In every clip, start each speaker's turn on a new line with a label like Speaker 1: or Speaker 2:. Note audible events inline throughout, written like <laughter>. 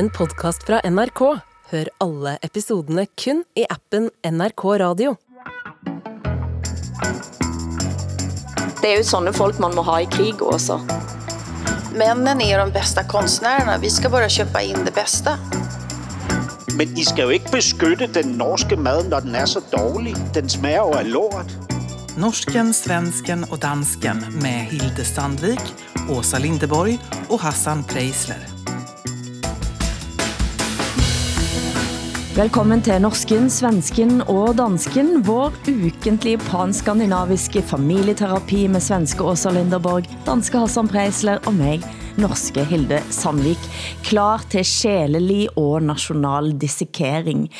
Speaker 1: en podkast fra NRK. Hør alle episodene kun i appen NRK Radio.
Speaker 2: Det är ju sådana folk man må ha i krig också.
Speaker 3: Männen är de bästa konstnärerna. Vi ska bara köpa in det bästa.
Speaker 4: Men I skal jo ikke beskytte den norske mad, når den er så dårlig. Den smager jo af lort.
Speaker 5: Norsken, svensken och dansken med Hilde Sandvik, Åsa Lindeborg och Hassan Preisler.
Speaker 6: Velkommen til Norsken, Svensken og Dansken, vår ukentlige panskandinaviske familieterapi med svenske Åsa Linderborg, danske Hassan Preisler og mig, norske Hilde Sandvik, klar til sjælelig og national dissekering.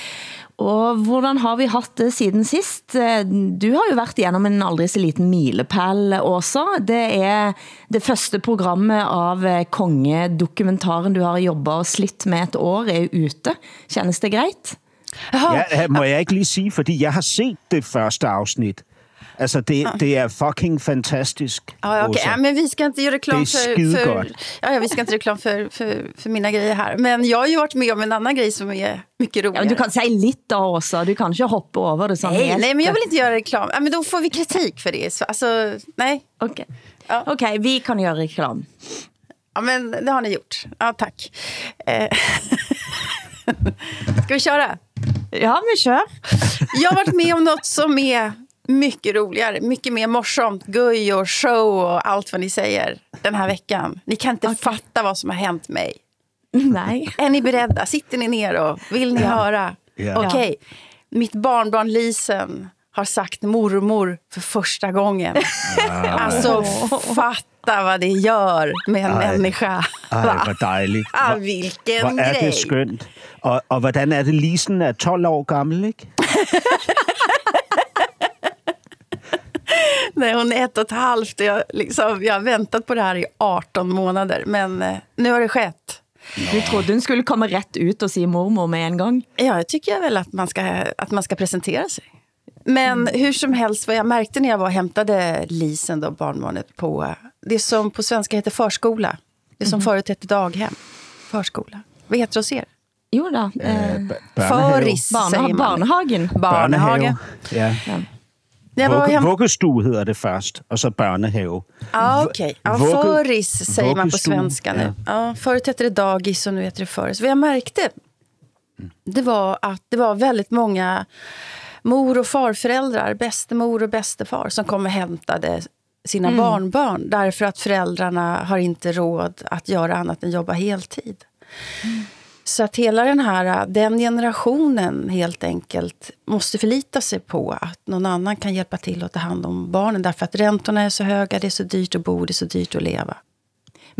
Speaker 6: Og hvordan har vi haft det siden sist? Eh, du har jo været igennem en aldrig så liten milepæl også. Det er det første programmet av eh, kongedokumentaren du har jobbet og slidt med et år er ute. Kendes det greit?
Speaker 4: Ja, må jeg ikke lige sige, fordi jeg har set det første afsnit. Altså, det, det er fucking fantastisk.
Speaker 3: Ja, okay.
Speaker 4: Åsa.
Speaker 3: ja, men vi ska inte göra reklam
Speaker 4: Det är
Speaker 3: för, för, ja, ja, vi ska inte göra reklam för, för, för mina grejer här. Men jag har ju varit med om en annan grej som är mycket
Speaker 6: Ja,
Speaker 3: roligare.
Speaker 6: men du kan säga lite også. Du kan ikke hoppe over det sådan
Speaker 3: nej,
Speaker 6: helt.
Speaker 3: nej, men jag vill inte göra reklam. Ja, men då får vi kritik för det. Så, alltså, nej.
Speaker 6: Okay.
Speaker 3: Ja.
Speaker 6: okay, vi kan gøre reklam.
Speaker 3: Ja, men det har ni gjort. Ja, tack. Eh. <laughs> Ska vi köra?
Speaker 6: Ja, vi kör.
Speaker 3: Jag har varit med om något som är mycket roligare, mycket mer morsomt, guj och show och allt vad ni säger den här veckan. Ni kan inte fatta vad som har hänt mig. <laughs>
Speaker 6: Nej.
Speaker 3: Är ni beredda? Sitter ni ner och vill ni höra?
Speaker 4: Ja.
Speaker 3: Okej. Mitt barnbarn Lisen har sagt mormor för första gången. Alltså, fatta vad det gör med en människa.
Speaker 4: Ej, hvor dejligt. <laughs>
Speaker 3: Ah, vilken
Speaker 4: hvor er
Speaker 3: grej.
Speaker 4: det skønt. Og, og hvordan er det? Lisen er 12 år gammel, ikke? <laughs> <laughs>
Speaker 3: Nej, hon är ett och ett halvt. Jag, liksom, jag har väntat på det här i 18 månader. Men eh, nu har det skett.
Speaker 6: Du trodde hun skulle komme rätt ut og sige mormor med en gang.
Speaker 3: Ja, jag tycker väl att man ska, att man ska presentera sig. Men hur som helst, vad jag märkte när jag var och hämtade Lisen, då, barnbarnet, på det som på svenska heter förskola. Det som förut hette daghem. Förskola. Vad heter det hos er?
Speaker 6: Jo da. Eh,
Speaker 4: børnehave.
Speaker 3: Föris, säger man.
Speaker 6: barnehagen.
Speaker 3: Barnehage.
Speaker 4: Ja.
Speaker 3: Jag var och
Speaker 4: Vugge,
Speaker 3: häm-
Speaker 4: vuggestue hedder det først, og så børnehave.
Speaker 3: Ja, okej. Ja,
Speaker 4: Vugge-
Speaker 3: föris säger man på svenska nu. Ja. förut hette det dagis och nu heter det föris. Vad jag märkte, det var att det var väldigt många mor och farföräldrar, bästemor och bästefar, som kom och hämtade sina barnbarn. Därför att föräldrarna har inte råd att göra annat än jobba heltid. Så att hela den här, den generationen helt enkelt måste förlita sig på att någon annan kan hjälpa till att ta hand om barnen. Därför att räntorna är så höga, det är så dyrt att bo, det är så dyrt att leva.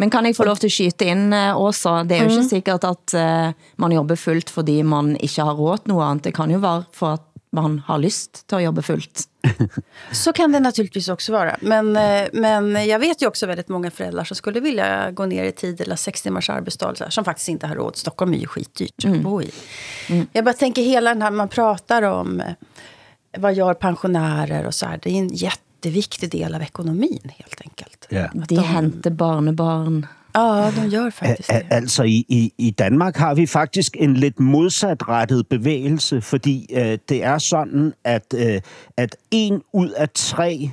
Speaker 6: Men kan jeg få lov til at skyte ind eh, også? Det er jo ikke sikkert at eh, man jobber fullt, fordi man ikke har råd noe andet. Det kan jo være for at man har lyst til at jobbe fullt. <laughs>
Speaker 3: Så kan det naturligtvis också vara. Men, eh, men jag vet ju också väldigt många föräldrar som skulle vilja gå ner i tid eller ha sex timmars arbetsdag. så här, Som faktiskt inte har råd. Stockholm är ju skitdyrt att bo i. Jag bara tänker hela den här, man pratar om eh, vad gör pensionärer och så här. Det är en jätteviktig del av ekonomin helt enkelt.
Speaker 4: Ja.
Speaker 6: De henter barnebarn.
Speaker 3: Ja, de gör faktiskt det.
Speaker 4: Altså, i, i, i Danmark har vi faktisk en lidt modsatrettet bevægelse, fordi øh, det er sådan, at, øh, at en ud af tre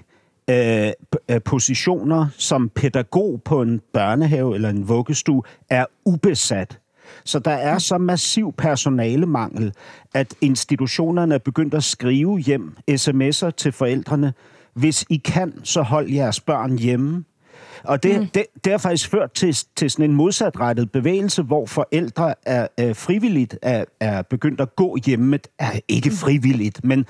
Speaker 4: øh, øh, positioner som pædagog på en børnehave eller en vuggestue er ubesat. Så der er så massiv personalemangel, at institutionerne er begyndt at skrive hjem sms'er til forældrene. Hvis I kan, så hold jeres børn hjemme. Og det, mm. det, det har faktisk ført til, til sådan en modsatrettet bevægelse, hvor forældre er, er frivilligt er, er begyndt at gå hjemme. Er ikke frivilligt, men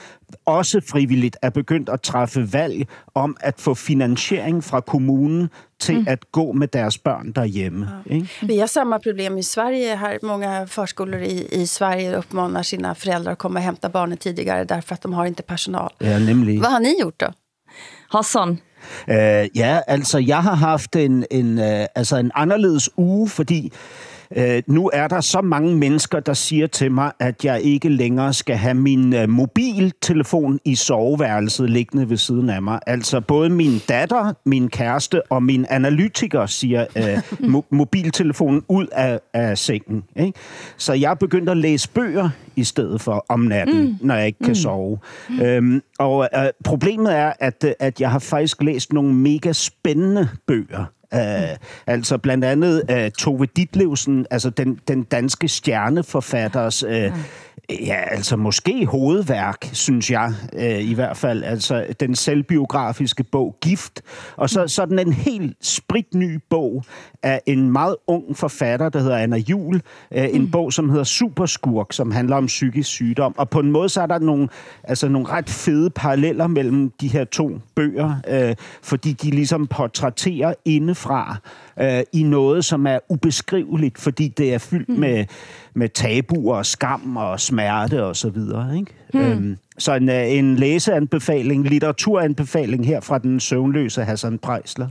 Speaker 4: også frivilligt er begyndt at træffe valg om at få finansiering fra kommunen til mm. at gå med deres børn derhjemme. Ja. Ikke?
Speaker 3: Vi har samma problem i Sverige. Här, många förskolor i, i Sverige uppmanar sina föräldrar att komma och hämta barnen tidigare därför att de har inte personal.
Speaker 4: Ja, nemlig.
Speaker 3: Vad har ni gjort då?
Speaker 6: Hassan,
Speaker 4: Øh, ja, altså jeg har haft en, en, øh, altså en anderledes uge, fordi øh, nu er der så mange mennesker, der siger til mig, at jeg ikke længere skal have min øh, mobiltelefon i soveværelset liggende ved siden af mig. Altså både min datter, min kæreste og min analytiker siger øh, <laughs> mo- mobiltelefonen ud af, af sengen. Ikke? Så jeg er begyndt at læse bøger i stedet for om natten, mm. når jeg ikke kan mm. sove. Mm. Øhm, og øh, problemet er, at, øh, at jeg har faktisk læst nogle mega spændende bøger. Uh, altså blandt andet uh, Tove Ditlevsen, altså den, den danske stjerneforfatters uh, Ja, altså måske hovedværk, synes jeg øh, i hvert fald. Altså den selvbiografiske bog Gift. Og så sådan en helt spritny bog af en meget ung forfatter, der hedder Anna Jul. Øh, en mm. bog, som hedder Superskurk, som handler om psykisk sygdom. Og på en måde så er der nogle, altså nogle ret fede paralleller mellem de her to bøger, øh, fordi de ligesom portrætterer indefra øh, i noget, som er ubeskriveligt, fordi det er fyldt mm. med, med tabuer og skam og smerte og så videre. Ikke? Mm. Øhm, så en, øh, en læseanbefaling, litteraturanbefaling her fra den søvnløse Hassan Preisler.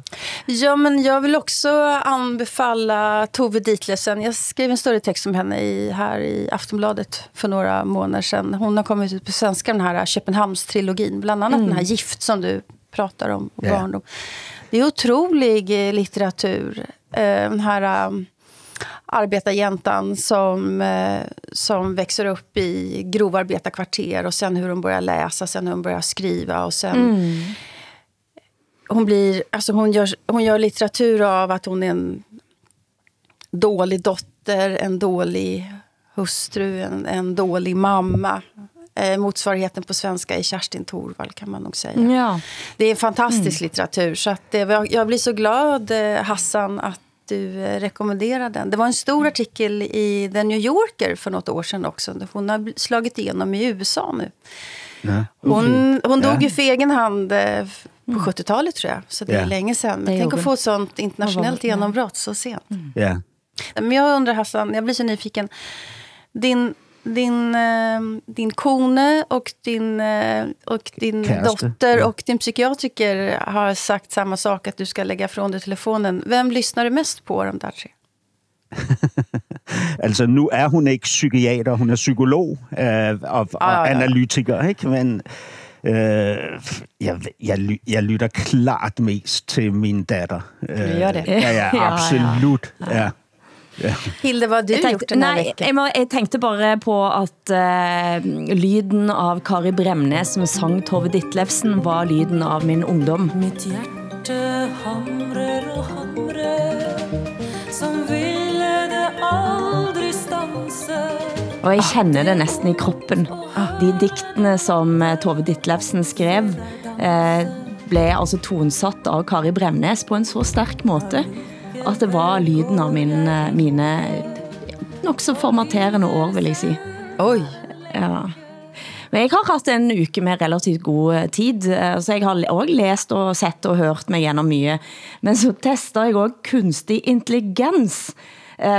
Speaker 3: Ja, men jag vill också anbefalla Tove Ditlevsen. Jag skrev en större text om henne i, här i Aftonbladet för några månader sedan. Hon har kommit ut på svenska, den här Köpenhamns-trilogin. Bland annat mm. den här Gift som du pratar om, och yeah. barndom. Det är otrolig eh, litteratur. Eh, den här um, arbetarjäntan som, som växer upp i grovarbetarkvarter och sen hur hon börjar läsa, sen hur hon börjar skriva och sen... Mm. Hon, blir, alltså hon, gör, hon gör litteratur av att hon är en dålig dotter, en dålig hustru, en, en dålig mamma. Eh, motsvarigheten på svenska är Kerstin Thorvall kan man nog säga. Ja. Det är en fantastisk mm. litteratur. Så att, eh, jag blir så glad, eh, Hassan, att du eh, rekommenderar den. Det var en stor artikel i The New Yorker för något år sedan också. Hon har slagit igenom i USA nu. Ja. Hon, hon dog ju för egen hand eh, på 70-talet tror jag. Så det är länge sedan. Men tänk att få ett sånt internationellt genombrott så sent. Mm. Yeah. Men jag undrar Hassan, jag blir så nyfiken. Din din, eh, din kone och din, eh, och din dotter ja. och din psykiatriker har sagt samma sak, att du ska lägga från dig telefonen. Vem lyssnar du mest på de där tre? <laughs>
Speaker 4: altså, nu er hun ikke psykiater, hun er psykolog øh, og, og ah, ja, ja. analytiker, ikke? Men øh, jeg, jeg, jeg lytter klart mest til min datter.
Speaker 3: Øh, du gør det? <laughs>
Speaker 4: Ja, ja, absolut. Ja. ja.
Speaker 3: Hilde, vad har du
Speaker 6: tenkte,
Speaker 3: gjort denne
Speaker 6: nei,
Speaker 3: veckan?
Speaker 6: Jeg, må, jeg tenkte bare på at uh, lyden av Kari Bremnes som sang Tove Ditlevsen var lyden av min ungdom. Mitt hjerte hamrer og hamrer som ville det aldri stanse. Og jeg kender det næsten i kroppen. De diktene som eh, Tove Ditlevsen skrev, uh, blev altså tonsatt av Kari Bremnes på en så stærk måte at det var lyden av min, eh, mine nok så formaterende år, vil jeg si.
Speaker 3: Oi.
Speaker 6: Ja. Men jeg har haft en uke med relativt god eh, tid, eh, så jeg har også læst og sett og hørt mig gjennom mye. Men så tester jeg også kunstig intelligens,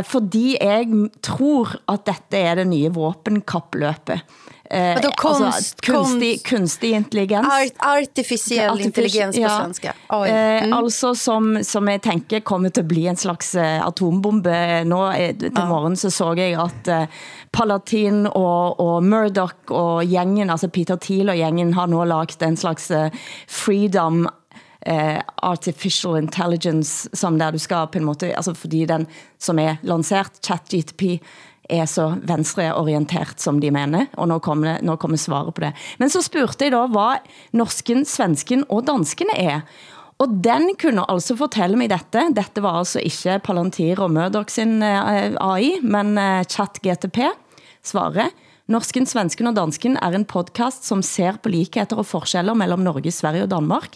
Speaker 6: fordi jeg tror at dette er det nye våpenkappløpet.
Speaker 3: Eh, konst,
Speaker 6: altså, kunstig, konst, kunstig intelligens.
Speaker 3: Art, artificiell Artific intelligens på ja, svenska.
Speaker 6: Oi. Eh, mm. altså som, som jeg tænker kommer til at blive en slags atombombe. Nå uh, til ja. morgen så så jeg at uh, Palatin og, og Murdoch og gængen, altså Peter Thiel og gængen har nu lagt en slags uh, freedom uh, artificial intelligence, som der du skal på en måte, altså fordi den som er lanceret, ChatGTP, er så venstreorientert som de mener, og nå kommer, nå kommer svaret på det. Men så spurgte jeg da, hvad norsken, svensken og dansken er. Og den kunne altså fortælle mig dette. Dette var altså ikke Palantir og Murdoch sin eh, AI, men eh, chat GTP. Svaret. Norsken, svensken og dansken er en podcast, som ser på likheter og forskeller mellem Norge, Sverige og Danmark.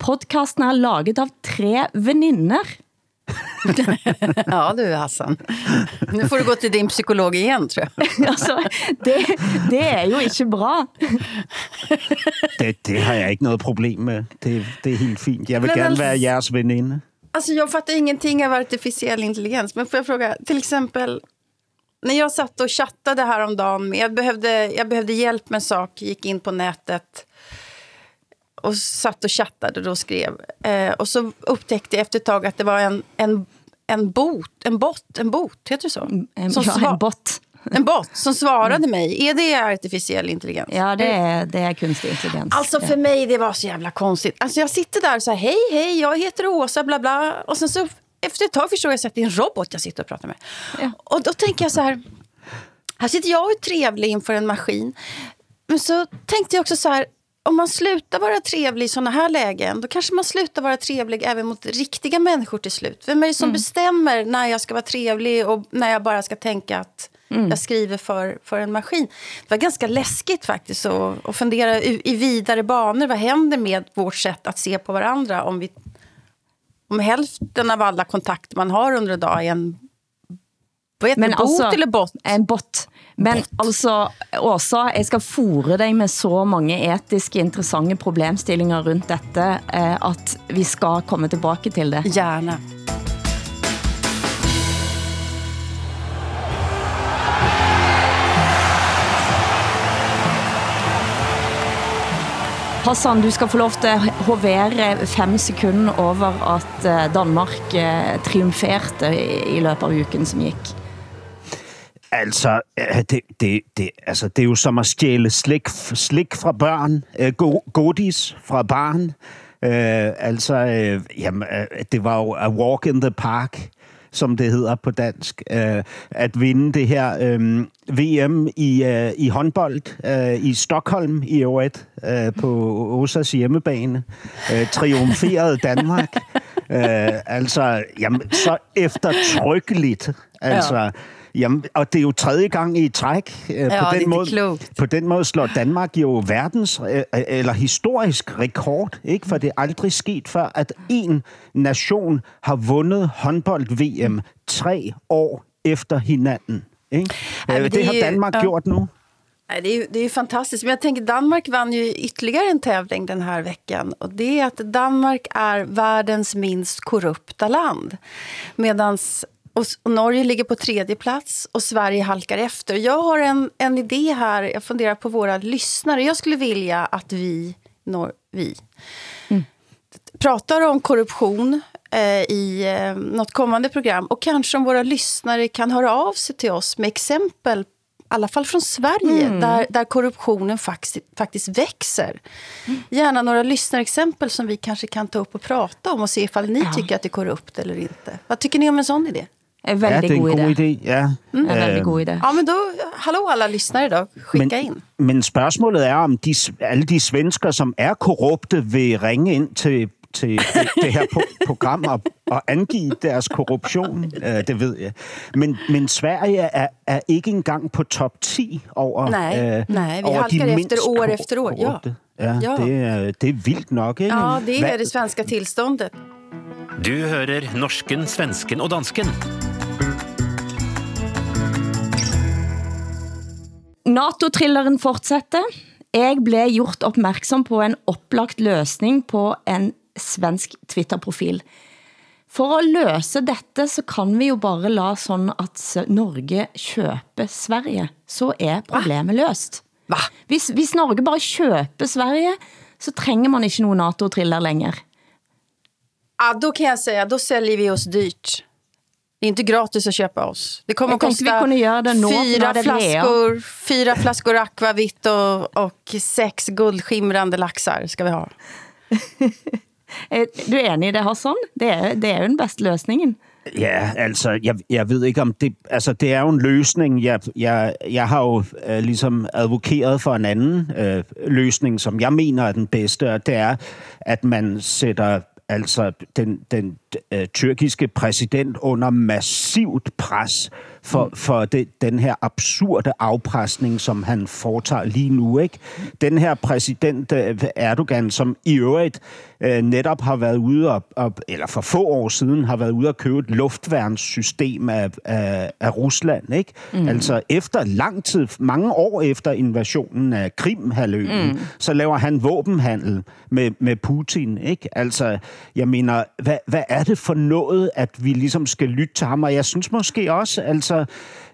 Speaker 6: Podcasten er laget av tre veninder <laughs>
Speaker 3: ja du Hassan. Nu får du gå till din psykolog igen tror
Speaker 6: jag. <laughs> alltså, det, det är ju inte bra.
Speaker 4: det, det har jag inte något problem med. Det, det är helt fint. Jag vill men gärna alltså, vara jeres veninde.
Speaker 3: Alltså jag fattar ingenting av artificiell intelligens. Men får jag fråga, till exempel när jag satt och chattade häromdagen, med, jag behövde, jag behövde hjälp med en sak, gick in på nätet och satt och chattade och skrev. Eh, och så upptäckte jag efter ett tag att det var en, en, en bot, en bot, en bot, heter det så?
Speaker 6: En,
Speaker 3: Som
Speaker 6: ja, en bot.
Speaker 3: En bot som svarade mig. Är det artificiell intelligens?
Speaker 6: Ja, det er, det er kunstig intelligens.
Speaker 3: Alltså för mig det var så jävla konstigt. Alltså jag sitter där och så här, hej hej, jag heter Åsa, bla bla. Och sen så efter ett tag förstår jag att det är en robot jag sitter och pratar med.
Speaker 6: Ja.
Speaker 3: Och då tänker jag så här, här sitter jag och är trevlig inför en maskin. Men så tänkte jag också så här, om man slutar vara trevlig i såna här lägen, då kanske man slutar vara trevlig även mot riktiga människor till slut. Vem är det som bestämmer när jag ska vara trevlig och när jag bara ska tänka att jag skriver för, för en maskin? Det var ganska läskigt faktiskt att, att fundera i, i vidare banor. Vad händer med vårt sätt att se på varandra om, vi, om hälften av alla kontakter man har under en dag är en vad heter det, bot eller bot?
Speaker 6: En bot. Men altså, Åsa, jeg skal fore dig med så mange etiske interessante problemstillinger rundt dette, eh, at vi skal komme tilbage til det.
Speaker 3: Gärna.
Speaker 6: Hassan, du skal få lov til at hovere fem sekunder over at eh, Danmark eh, triumferte i i løbet av uken som gik.
Speaker 4: Altså, øh, det, det, det, altså, det er jo som at stjæle slik, slik fra børn, øh, go, godis fra barn. Øh, altså, øh, jamen, øh, det var jo a walk in the park, som det hedder på dansk. Øh, at vinde det her øh, VM i, øh, i håndbold øh, i Stockholm i øvrigt øh, på Osas hjemmebane. Øh, triumferede Danmark. <laughs> øh, altså, jamen, så eftertrykkeligt. Altså, ja. Jamen, og det er jo tredje gang i træk. Øh,
Speaker 3: Ja, det
Speaker 4: på, den måde,
Speaker 3: klogt.
Speaker 4: på den måde slår Danmark jo verdens øh, eller historisk rekord, ikke? For det er aldrig sket før, at en nation har vundet håndbold-VM tre år efter hinanden. Ikke?
Speaker 3: Ja, men
Speaker 4: Øh,
Speaker 3: det
Speaker 4: det har Danmark
Speaker 3: ja.
Speaker 4: gjort nu.
Speaker 3: Nej, det, är det är fantastiskt. Men jag tänker Danmark vann ju ytterligare en tävling den här veckan. Och det är att Danmark är världens minst korrupta land. Medans och, och Norge ligger på tredje plats och Sverige halkar efter. Jag har en, en idé här, jag funderar på våra lyssnare. Jag skulle vilja att vi, nor, vi pratar om korruption eh, i eh, något kommande program. Och kanske om våra lyssnare kan höra av sig till oss med exempel, i alla fall från Sverige, där, där korruptionen faktiskt, faktiskt växer. Gärna några lyssnarexempel som vi kanske kan ta upp och prata om och se ifall ni tycker att det är korrupt eller inte. Vad tycker ni om en sån idé?
Speaker 4: Er en
Speaker 6: god,
Speaker 4: god
Speaker 6: idé.
Speaker 4: idé. Ja.
Speaker 6: En veldig
Speaker 4: Øh,
Speaker 6: god idé.
Speaker 3: Ja, men då, hallå alla lyssnare då, skicka in.
Speaker 4: Men spørgsmålet er, om de, alle de svensker, som er korrupte, vil ringe ind til, til det, det her po- program og, og angive deres korruption. Øh, det ved jeg. Men, men Sverige er, er ikke engang på top 10 over,
Speaker 3: Nej, nej, vi
Speaker 4: over de
Speaker 3: halkar efter år efter år, ja.
Speaker 4: korrupte. Ja,
Speaker 3: Ja.
Speaker 4: Det, er, det er vildt nok, ikke?
Speaker 3: Ja, det är det svenska tillståndet.
Speaker 7: Du hører norsken, svensken og dansken.
Speaker 6: NATO-trilleren fortsetter. Jeg blev gjort opmærksom på en opplagt løsning på en svensk Twitter-profil. For at løse dette, så kan vi jo bare la sådan at Norge køber Sverige. Så er problemet løst.
Speaker 3: Va?
Speaker 6: Hvis, hvis Norge bare køber Sverige, så trænger man ikke nogen NATO-triller længere.
Speaker 3: Ja, då kan jag säga, då säljer vi oss dyrt. Det är inte gratis att köpa oss. Det kommer
Speaker 6: Jag
Speaker 3: att kosta
Speaker 6: vi kunde göra det
Speaker 3: fyra, flaskor, fyra flaskor akvavitt og, och sex guldskimrande laxar ska vi ha. <laughs>
Speaker 6: Er du er enig i det, Hassan? Det er, det er jo den bedste løsningen.
Speaker 4: Ja, altså, jeg, jeg ved ikke om det... Altså, det er jo en løsning. Jeg, jeg, jeg har jo øh, ligesom advokeret for en anden øh, løsning, som jeg mener er den bedste, og det er, at man sætter altså den, den øh, tyrkiske præsident under massivt pres for, for det, den her absurde afpresning, som han foretager lige nu. Ikke? Den her præsident øh, Erdogan, som i øvrigt øh, netop har været ude, og, og, eller for få år siden, har været ude og købe et luftværnssystem af, af, af Rusland. Ikke? Mm. Altså efter lang tid, mange år efter invasionen af Krimhaløen, mm. så laver han våbenhandel med, med Putin. Ikke? Altså, jeg mener, hvad, hvad er det for noget, at vi ligesom skal lytte til ham? Og jeg synes måske også, altså,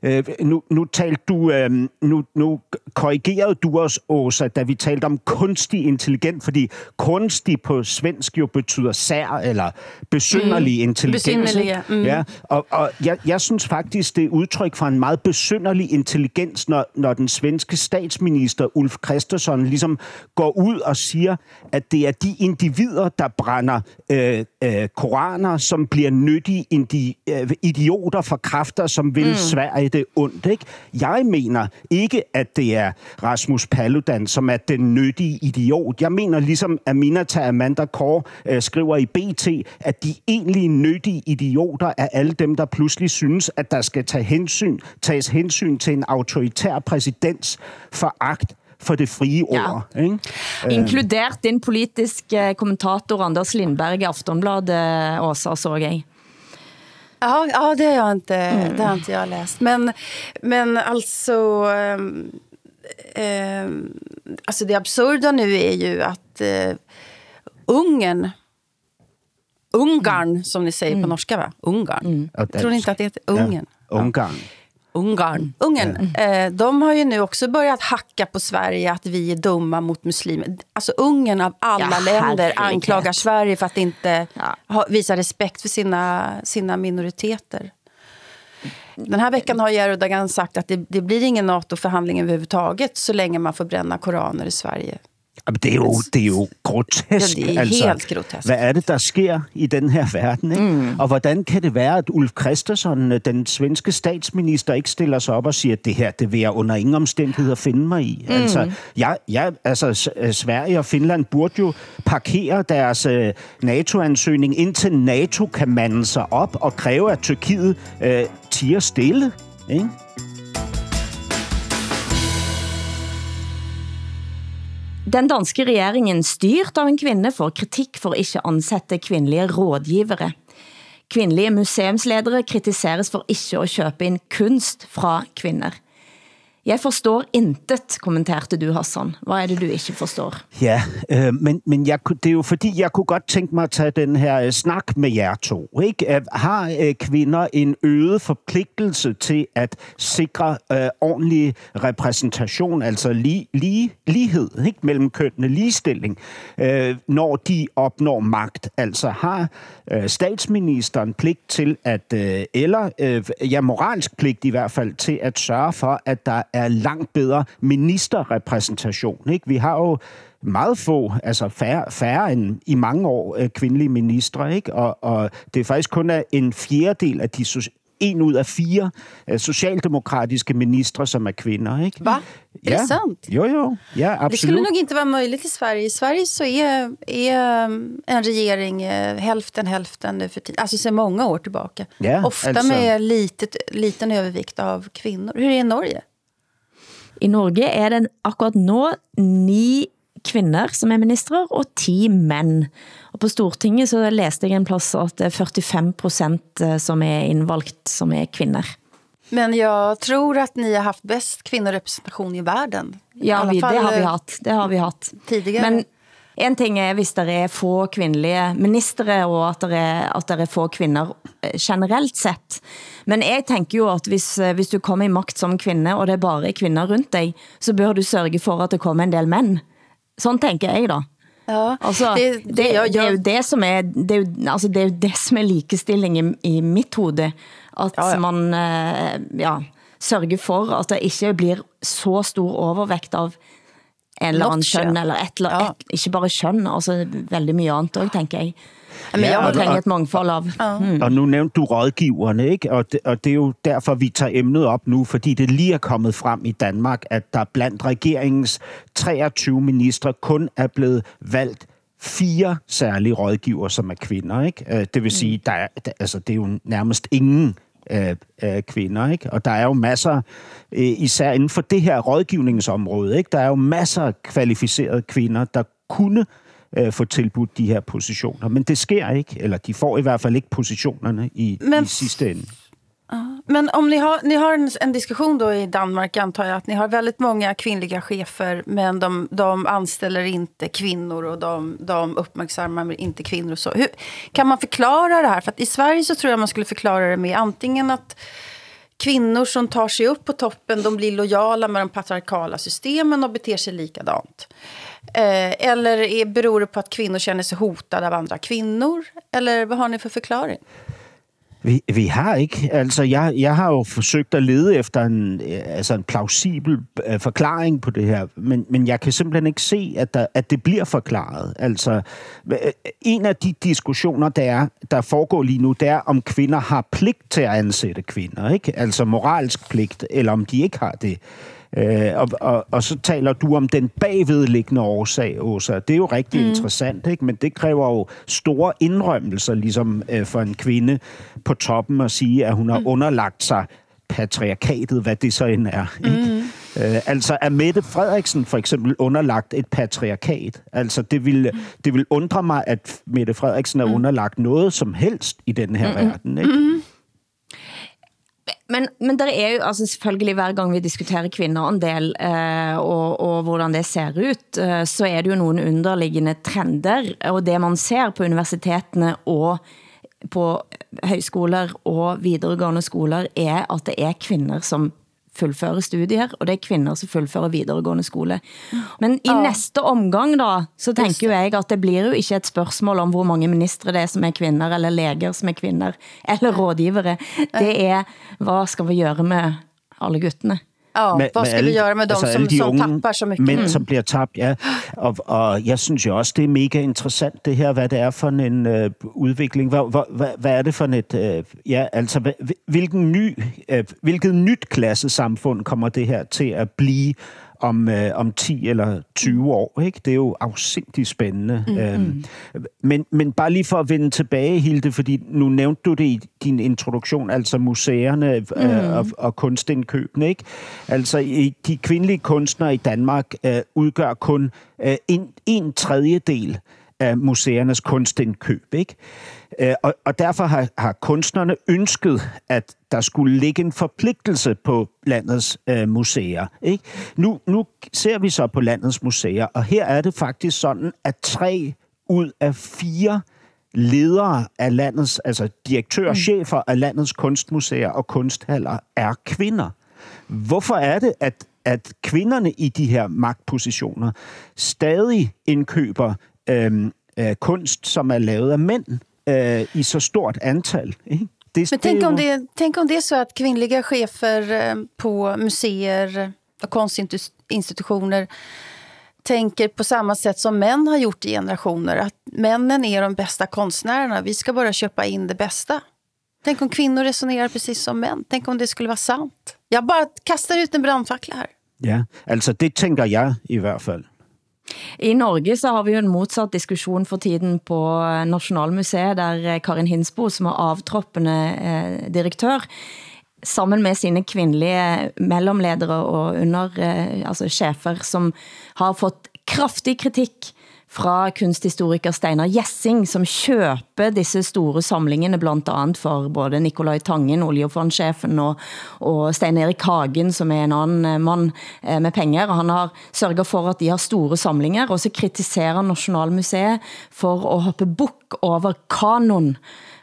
Speaker 4: Øh, nu, nu talte du, øh, nu, nu korrigerede du os, Åsa, da vi talte om kunstig intelligens, fordi kunstig på svensk jo betyder sær eller besynderlig mm. intelligens.
Speaker 3: Ja. Mm.
Speaker 4: ja og, og jeg, jeg synes faktisk, det er udtryk for en meget besynderlig intelligens, når, når den svenske statsminister Ulf Kristersson ligesom går ud og siger, at det er de individer, der brænder øh, øh, koraner, som bliver nyttige indi, øh, idioter for kræfter, som vil mm. Sverige det ondt. Ikke? Jeg mener ikke, at det er Rasmus Paludan, som er den nyttige idiot. Jeg mener ligesom Aminata Amanda Kåre øh, skriver i BT, at de egentlige nyttige idioter er alle dem, der pludselig synes, at der skal tage hensyn, tages hensyn til en autoritær præsidents foragt for det frie
Speaker 6: Ja.
Speaker 4: ord. Ikke?
Speaker 6: Inkludert din politiske kommentator Anders Lindberg i Aftonbladet, Åsa, så jeg.
Speaker 3: Ja, ja det, har jag inte, det har inte jag läst. Men, men alltså... ehm, ehm, alltså det absurda nu är ju att eh, Ungern... Ungarn, som ni säger på norska, va? Ungarn.
Speaker 4: Och
Speaker 3: Tror ni inte att det heter Ungern?
Speaker 4: Ja, Ungarn.
Speaker 3: Ungarn. Ungern. Eh, de har ju nu också börjat hacka på Sverige att vi är dumma mot muslimer. Alltså Ungern av alla
Speaker 6: Ja,
Speaker 3: länder anklagar Sverige för att inte
Speaker 6: Ja.
Speaker 3: ha, visa respekt för sina, sina minoriteter. Den här veckan har Erdogan sagt att det, det blir ingen NATO-förhandling överhuvudtaget så länge man får bränna koraner i Sverige.
Speaker 4: Jamen, det er jo, det er jo grotesk. Altså,
Speaker 3: Ja, det er helt grotesk.
Speaker 4: Hvad er det, der sker i den her verden? Ikke? Mm. Og hvordan kan det være, at Ulf Kristersson, den svenske statsminister, ikke stiller sig op og siger, at det her, det vil jeg under ingen omstændigheder finde mig i? Mm. Altså, jeg, jeg, altså, øh, Sverige og Finland burde jo parkere deres øh, NATO-ansøgning, indtil NATO kan mande sig op og kræve, at Tyrkiet øh, tiger stille. Ikke?
Speaker 6: Den danske regeringen, styrt av en kvinde, får kritik for ikke ansætte kvindelige rådgivere. Kvindelige museumsledere kritiseres for ikke at købe ind kunst fra kvinder. Jeg forstår intet, kommenterte du, Hassan. Hvad er det, du ikke forstår?
Speaker 4: Ja, øh, men, men jeg, det er jo fordi, jeg kunne godt tænke mig at tage den her øh, snak med jer to. Ikke? Har øh, kvinder en øget forpligtelse til at sikre øh, ordentlig repræsentation, altså lige, lige, lighed ikke? mellem kønnene, ligestilling, øh, når de opnår magt? Altså har øh, statsministeren pligt til at, øh, eller øh, ja, moralsk pligt i hvert fald, til at sørge for, at der er langt bedre ministerrepræsentation. Ikke? Vi har jo meget få, altså færre, færre end i mange år, øh, kvindelige ministre, ikke? Og, og det er faktisk kun er en fjerdedel af de en ud af fire øh, socialdemokratiske ministre, som er kvinder, ikke?
Speaker 3: Va? Är
Speaker 4: Ja.
Speaker 3: det sant?
Speaker 4: Jo, jo. Ja,
Speaker 3: Det skulle
Speaker 4: absolut.
Speaker 3: nog inte vara möjligt i Sverige. I Sverige så är, är um, en regering eh, hälften hälften nu för tiden. Alltså sedan många år tillbaka.
Speaker 4: Ja,
Speaker 3: Ofta
Speaker 4: alltså-
Speaker 3: med litet, liten övervikt av kvinnor. Hur är det i Norge?
Speaker 6: I Norge er det akkurat nå ni kvinder som er ministre og 10 mænd. Og på Stortinget så læste jeg en plads at det er 45 procent som er indvalgt som er kvinder.
Speaker 3: Men jag tror att ni har haft bäst kvinnorepresentation i världen. I
Speaker 6: Ja, vi, det
Speaker 3: fall,
Speaker 6: har vi
Speaker 3: eh,
Speaker 6: hatt. Det har vi hatt.
Speaker 3: Tidigare.
Speaker 6: Men en ting er, hvis der er få kvindelige ministre, og at der er, at der er få kvinder eh, generelt sett. Men jeg tænker jo at hvis, eh, hvis du kommer i makt som kvinde, og det er bare kvinder rundt dig, så bør du sørge for at der kommer en del mænd. Sådan tænker jeg da.
Speaker 3: Ja,
Speaker 6: Altså, det, det, det,
Speaker 3: jag-
Speaker 6: det er jo det som er, det er, jo, altså, det er jo det som er likestilling i, i mitt hoved. At
Speaker 3: Ja, ja.
Speaker 6: man eh, ja, sørger for at det ikke blir så stor overvægt av en eller anden
Speaker 3: kön.
Speaker 6: eller et, eller,
Speaker 3: Ja.
Speaker 6: et, ikke bare køn, altså veldig mye andet også, tænker jeg.
Speaker 3: Men
Speaker 4: Ja,
Speaker 3: har
Speaker 6: Man trænger et mangfold af.
Speaker 4: Mm. Og nu nævnte du rådgiverne, ikke? Og det, og det er jo derfor, vi tager emnet op nu, fordi det lige er kommet frem i Danmark, at der blandt regeringens 23 ministre kun er blevet valgt fire særlige rådgiver, som er kvinder. Ikke? Øh, Det vil sige, der er, der, altså, det er jo nærmest ingen øh, øh, kvinder. Ikke? Og der er jo masser, øh, især inden for det her rådgivningsområde, ikke? der er jo masser af kvalificerede kvinder, der kunne øh, få tilbudt de her positioner. Men det sker ikke, eller de får i hvert fald ikke positionerne i,
Speaker 3: Men-
Speaker 4: i sidste ende.
Speaker 3: Men om ni har, ni har en, en diskussion då i Danmark antar jag att ni har väldigt många kvinnliga chefer men de, de anställer inte kvinnor och de, de uppmärksammar inte kvinnor och så. Hur, kan man förklara det här? För att i Sverige så tror jag man skulle förklara det med antingen att kvinnor som tar sig upp på toppen, de blir lojala med de patriarkala systemen och beter sig likadant. Eh, eller är, beror det på att kvinnor känner sig hotade av andra kvinnor? Eller vad har ni för förklaring?
Speaker 4: Vi, vi har ikke. Altså, jeg, jeg har jo forsøgt at lede efter en, øh, altså en plausibel øh, forklaring på det her, men, men jeg kan simpelthen ikke se, at, der, at det bliver forklaret. Altså, øh, en af de diskussioner, der, er, der foregår lige nu, det er, om kvinder har pligt til at ansætte kvinder. Ikke? Altså moralsk pligt, eller om de ikke har det. Øh, og, og, og så taler du om den bagvedliggende årsag, Åsa. Det er jo rigtig mm. interessant, ikke? men det kræver jo store indrømmelser, ligesom øh, for en kvinde på toppen at sige, at hun har mm. underlagt sig patriarkatet, hvad det så end er. Ikke? Mm. Øh, altså er Mette Frederiksen for eksempel underlagt et patriarkat? Altså det vil, mm. det vil undre mig, at Mette Frederiksen er mm. underlagt noget som helst i den her mm. verden. Ikke? Mm.
Speaker 6: Men, men der er jo altså selvfølgelig hver gang vi diskuterer kvinder en del, eh, og, og hvordan det ser ut, eh, så er det jo nogle underliggende trender, og det man ser på universitetene og på højskoler og videregående skoler, er at det er kvinder, som fuldføre studier, og det er kvinder som fuldfører videregående skole. Men i ja. næste omgang da, så tænker jo jeg, at det blir jo ikke et spørgsmål om hvor mange ministre det er som er kvinder, eller læger som er kvinder, eller rådgivere. Det er, hvad skal vi gøre med alle guttene?
Speaker 3: Ja, med, hvad skal alle, vi gøre med dem, altså som, de som tapper så mycket?
Speaker 4: Mænd, mm. som bliver tabt, ja. Og, og jeg synes jo også, det er mega interessant, det her, hvad det er for en øh, udvikling. Hvad, hvad, hvad, hvad er det for et... Øh, ja, altså, hvilken ny, øh, hvilket nyt klassesamfund kommer det her til at blive om, øh, om 10 eller 20 år. Ikke? Det er jo afsindigt spændende. Mm-hmm. Øhm, men, men bare lige for at vende tilbage, Hilde, fordi nu nævnte du det i din introduktion, altså museerne øh, og, og kunstindkøbene. Ikke? Altså de kvindelige kunstnere i Danmark øh, udgør kun øh, en, en tredjedel af museernes kunstindkøb. Ikke? Øh, og, og derfor har, har kunstnerne ønsket, at der skulle ligge en forpligtelse på landets øh, museer. Ikke? Nu, nu ser vi så på landets museer, og her er det faktisk sådan, at tre ud af fire ledere af landets, altså direktører mm. chefer af landets kunstmuseer og kunsthaller er kvinder. Hvorfor er det, at, at kvinderne i de her magtpositioner stadig indkøber øhm, øh, kunst, som er lavet af mænd? eh, i så stort antal. Ikke?
Speaker 3: Det, Men tänk om, det, tänk om det är så att kvinnliga chefer eh, på museer och konstinstitutioner tänker på samma sätt som män har gjort i generationer. Att männen är de bästa konstnärerna. Vi ska bara köpa in det bästa. Tänk om kvinnor resonerar precis som män. Tänk om det skulle vara sant. Jag bara kastar ut en brandfackla här.
Speaker 4: Ja, alltså det tänker jag i hvert fall.
Speaker 6: I Norge så har vi jo en motsatt diskussion for tiden på Nationalmuseet, der eh, Karin Hinsbo, som er avtroppende eh, direktør, sammen med sine kvindelige mellemledere og under, eh, altså chefer, som har fått kraftig kritik fra kunsthistoriker Steinar Jessing, som køber disse store samlingene, blandt andet for både Nikolaj Tangen, oljefondschefen, og, og Stein Erik Hagen, som er en anden eh, mand eh, med penger. Han har sørget for, at de har store samlinger, og så kritiserer Nationalmuseet for at hoppe buk over kanon,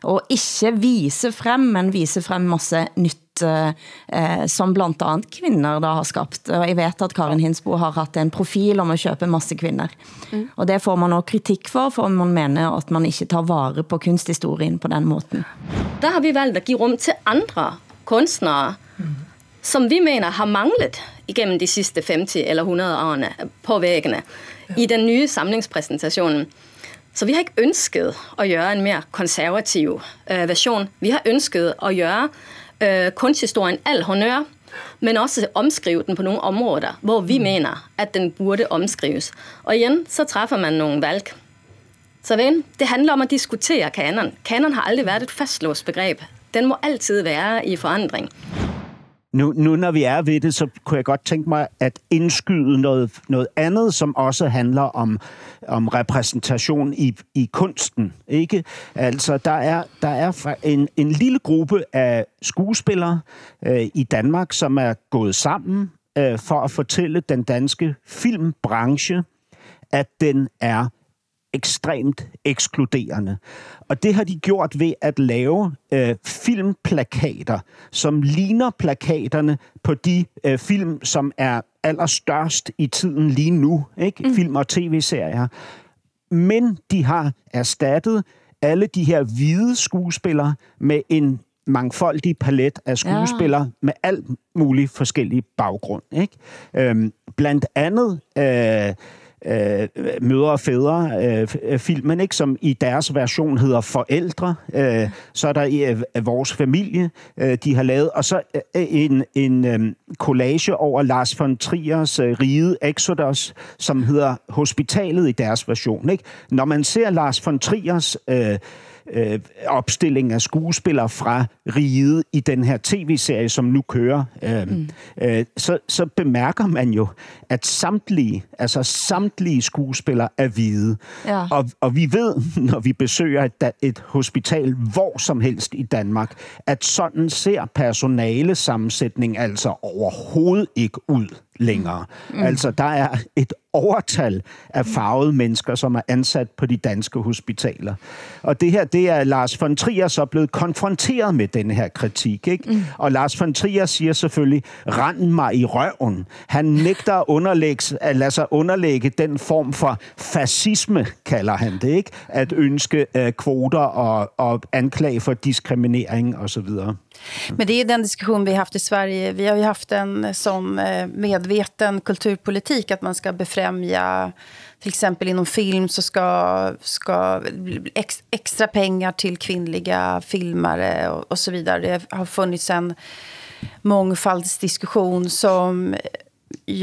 Speaker 6: og ikke vise frem, men vise frem masse nyt eh, som blandt andet kvinder da har skabt. Og jeg vet at Karin Hinsbo har haft en profil om at købe masse kvinder. Mm. Og det får man også kritik for, for man mener at man ikke tar vare på kunsthistorien på den måten.
Speaker 8: Der har vi valgt at give rum til andre kunstnere, mm. som vi mener har manglet igennem de sidste 50 eller 100 årene på væggene i den nye samlingspræsentation. Så vi har ikke ønsket at gøre en mere konservativ øh, version. Vi har ønsket at gøre øh, kunsthistorien al honør, men også omskrive den på nogle områder, hvor vi mm. mener, at den burde omskrives. Og igen, så træffer man nogle valg. Så ven, det handler om at diskutere kanon. Kanon har aldrig været et fastlåst begreb. Den må altid være i forandring.
Speaker 4: Nu, nu når vi er ved det, så kunne jeg godt tænke mig at indskyde noget, noget andet, som også handler om, om repræsentation i, i kunsten. Ikke? Altså, der er, der er en, en lille gruppe af skuespillere øh, i Danmark, som er gået sammen øh, for at fortælle den danske filmbranche, at den er ekstremt ekskluderende. Og det har de gjort ved at lave øh, filmplakater, som ligner plakaterne på de øh, film, som er allerstørst i tiden lige nu. Ikke? Mm. Film og tv-serier. Men de har erstattet alle de her hvide skuespillere med en mangfoldig palet af skuespillere ja. med alt muligt forskellige baggrund. Ikke? Øhm, blandt andet øh, øh, mødre og fædre øh, filmen, ikke? som i deres version hedder Forældre. Øh, så er der øh, Vores Familie, øh, de har lavet. Og så øh, en, en øh, collage over Lars von Triers øh, Ride Exodus, som hedder Hospitalet i deres version. Ikke? Når man ser Lars von Triers... Øh, øh, opstilling af skuespillere fra riget i den her tv-serie, som nu kører, øh, mm. øh, så, så bemærker man jo, at samtlige, altså samtlige skuespillere er hvide. Ja. Og, og vi ved, <laughs> når vi besøger et, et hospital hvor som helst i Danmark, at sådan ser personale sammensætning altså overhovedet ikke ud længere. Mm. Altså, der er et overtal af farvede mennesker, som er ansat på de danske hospitaler. Og det her, det er Lars von Trier så blevet konfronteret med den her kritik. Ikke? Mm. Og Lars von Trier siger selvfølgelig, rend mig i røven. Han nægter at, underlægge, at lade sig underlægge den form for fascisme, kalder han det, ikke? At ønske uh, kvoter og, og anklage for diskriminering osv.
Speaker 3: Men det är den diskussion vi har haft i Sverige. Vi har ju haft en eh, sån eh, medveten kulturpolitik att man ska befrämja till exempel inom film så ska, ska ex, extra pengar till kvinnliga filmare och, och så vidare. Det har funnits en mångfaldsdiskussion som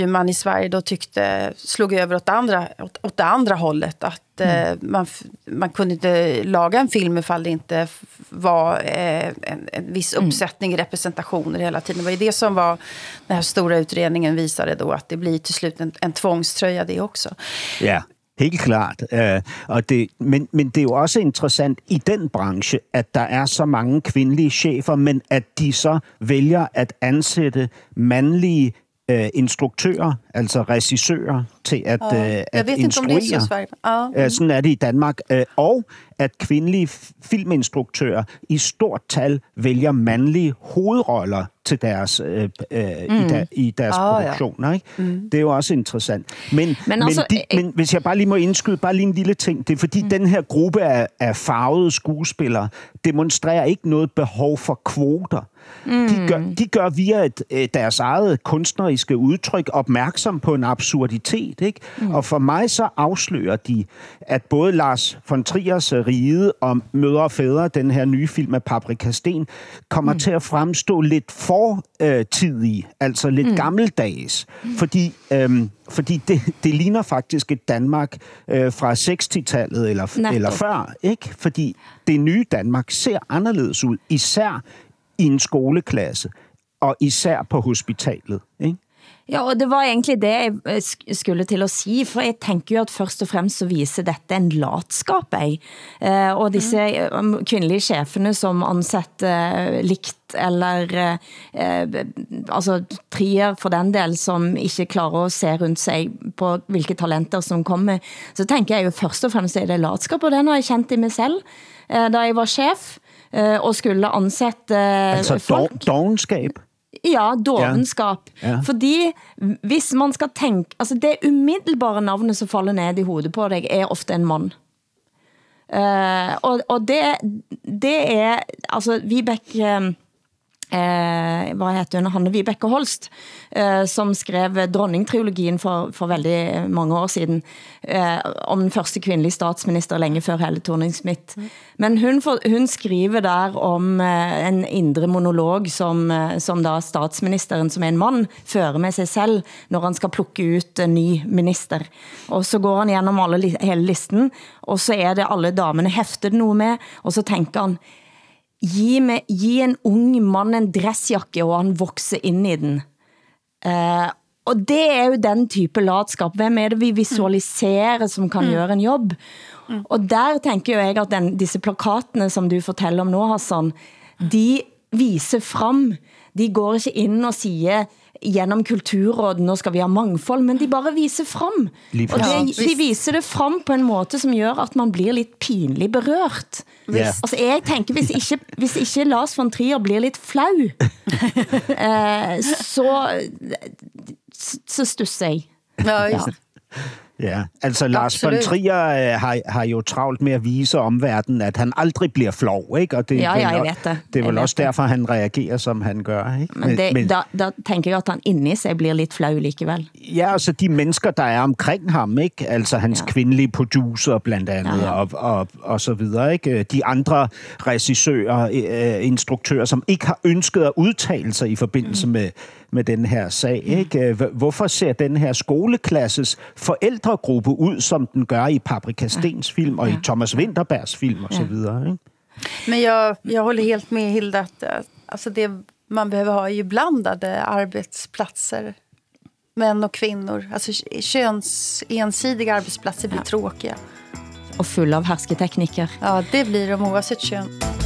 Speaker 3: man i Sverige då tyckte slog över åt, andra, åt, åt det andra hållet. Att mm. eh, man, man kunde inte laga en film ifall det inte var eh, en, en viss mm. uppsättning mm. representationer hela tiden. Det var ju det som var den här stora utredningen visade då, att det blir till slut en, en tvångströja det också.
Speaker 4: Ja. Helt klart. Uh, og det, men, men det er jo også interessant i den branche, at der er så mange kvindelige chefer, men at de så vælger at ansætte mandlige øh, instruktører, altså regissører, til at,
Speaker 3: øh,
Speaker 4: at
Speaker 3: ved
Speaker 4: instruere.
Speaker 3: Det
Speaker 4: så oh. sådan er det i Danmark. Øh, og at kvindelige filminstruktører i stort tal vælger mandlige hovedroller til deres, øh, øh, mm. i, der, i deres oh, produktioner. Ja. Ikke? Mm. Det er jo også interessant. Men, men, men, også, de, øh, men hvis jeg bare lige må indskyde bare lige en lille ting. Det er fordi, mm. den her gruppe af, af farvede skuespillere demonstrerer ikke noget behov for kvoter. Mm. De, gør, de gør via et, øh, deres eget kunstneriske udtryk opmærksom på en absurditet. Ikke? Mm. Og for mig så afslører de, at både Lars von Triers Ride og Mødre og Fædre, den her nye film af Paprika Sten, kommer mm. til at fremstå lidt fortidige, altså lidt mm. gammeldags. Mm. Fordi, øhm, fordi det, det ligner faktisk et Danmark øh, fra 60-tallet eller, eller før. ikke? Fordi det nye Danmark ser anderledes ud, især i en skoleklasse, og især på hospitalet. Ikke?
Speaker 6: Ja, og det var egentlig det jeg eh, skulle til at sige, for jeg tænker jo at først og fremmest så viser dette en latskap, jeg. Eh, og disse mm. kvindelige chefene som ansetter eh, likt eller eh, altså trier for den del, som ikke klarer at se rundt sig på hvilke talenter som kommer, så tænker jeg jo først og fremmest er det latskap, og den har jeg kendt i mig selv, eh, da jeg var chef, eh, og skulle ansætte
Speaker 4: altså folk. Altså dogenskab?
Speaker 6: Ja, dovenskap. Ja. Ja. Fordi hvis man skal tænke, altså det umiddelbare navnet som falder ned i hovedet på dig, er ofte en mand. Uh, og, og det, det er, altså Vibeke, uh, eh, hvad heter hun, Hanne Vibeke Holst, eh, som skrev dronningtrilogien for, for veldig mange år siden, eh, om den første kvindelige statsminister længe før Helle thorning Smith. Mm. Men hun, hun skriver der om eh, en indre monolog, som, eh, som da statsministeren, som er en mand, fører med sig selv, når han skal plukke ut en ny minister. Og så går han igennem alle, hele listen, og så er det alle damene hæftet noget med, og så tænker han, Gi, med, gi en ung mand en dressjakke, og han vokser ind i den. Uh, og det er jo den type latskap. Hvem er det vi visualiserer som kan mm. gøre en jobb? Mm. Og der tænker jeg at den, disse plakatene, som du fortæller om nu, Hassan, de viser frem de går ikke ind og siger gennem kulturråd, nu skal vi have mangfold, men de bare viser frem.
Speaker 4: Lige
Speaker 6: Og det, de viser det frem på en måde, som gør, at man bliver lidt pinligt berørt.
Speaker 4: Ja.
Speaker 6: Altså, jeg tænker, hvis ikke, hvis ikke Lars von Trier bliver lidt flau, <laughs> eh, så, så stusser jeg.
Speaker 3: Ja.
Speaker 6: Ja.
Speaker 4: Altså Lars von
Speaker 3: Absolut.
Speaker 4: Trier øh, har, har jo travlt med at vise omverdenen, at han aldrig bliver flov, ikke? Og det,
Speaker 6: Ja, ja, jeg ved det.
Speaker 4: Det er vel også
Speaker 6: det.
Speaker 4: derfor, han reagerer, som han gør, ikke?
Speaker 6: Men, det, men der, der tænker jeg, at han inde i sig bliver lidt flau likevel.
Speaker 4: Ja, altså de mennesker, der er omkring ham, ikke? Altså hans
Speaker 6: Ja.
Speaker 4: kvindelige producer blandt andet,
Speaker 6: Ja,
Speaker 4: ja,
Speaker 6: ja.
Speaker 4: ja. Og, og, og så videre, ikke? De andre regissører, øh, instruktører, som ikke har ønsket at udtale sig i forbindelse
Speaker 6: Mm.
Speaker 4: med, med den her sag, ikke? H- Hvorfor ser den her skoleklasses forældregruppe ud, som den gør i Paprika Stens film og i Thomas Winterbergs film og så videre, ikke?
Speaker 3: Men jag, jag håller helt med Hilda att eh, alltså det man behöver ha är ju blandade arbetsplatser. Män och kvinnor. Alltså könsensidiga arbetsplatser blir tråkiga.
Speaker 6: Og fuld av hersketeknikker.
Speaker 3: Ja, det blir de oavsett kön.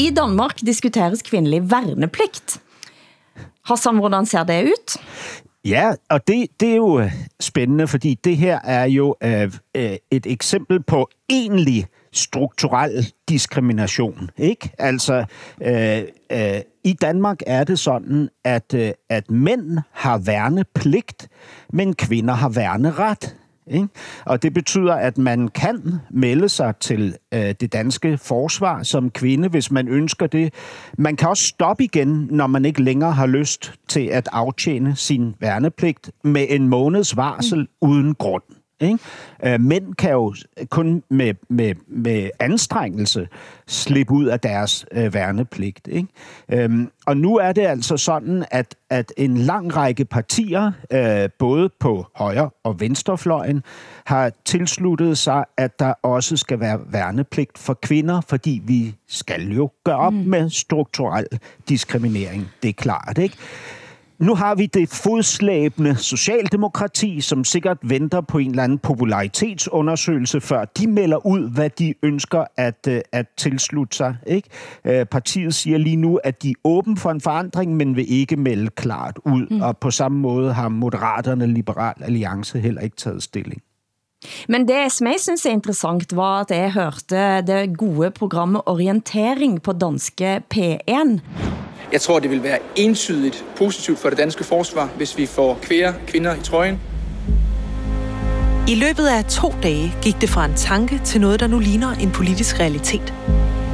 Speaker 6: I Danmark diskuteres kvindelig værnepligt. Hassan, hvordan ser det ut?
Speaker 4: Ja, og det, det er jo øh, spændende, fordi det her er jo øh, øh, et eksempel på egentlig strukturel diskrimination. Ikke? Altså, øh, øh, i Danmark er det sådan, at, øh, at mænd har værnepligt, men kvinder har værneret. Ikke? Og det betyder, at man kan melde sig til øh, det danske forsvar som kvinde, hvis man ønsker det. Man kan også stoppe igen, når man ikke længere har lyst til at aftjene sin værnepligt med en måneds varsel mm. uden grund. Ikke? Øh, mænd kan jo kun med, med, med anstrengelse slippe ud af deres øh, værnepligt. Ikke? Øhm, og nu er det altså sådan, at, at en lang række partier, øh, både på højre- og venstrefløjen, har tilsluttet sig, at der også skal være værnepligt for kvinder, fordi vi skal jo gøre op mm. med strukturel diskriminering. Det er klart, ikke? Nu har vi det fodslæbende socialdemokrati, som sikkert venter på en eller anden popularitetsundersøgelse, før de melder ud, hvad de ønsker at, øh, at tilslutte sig. Ikke? Øh, Partiet siger lige nu, at de er åben for en forandring, men vil ikke melde klart ud. Mm. Og på samme måde har Moderaterne Liberal Alliance heller ikke taget stilling.
Speaker 6: Men det, som jeg synes er interessant, var, at jeg hørte det gode programmet Orientering på danske P1.
Speaker 9: Jeg tror, det vil være entydigt positivt for det danske forsvar, hvis vi får kvære kvinder i trøjen.
Speaker 10: I løbet af to dage gik det fra en tanke til noget, der nu ligner en politisk realitet.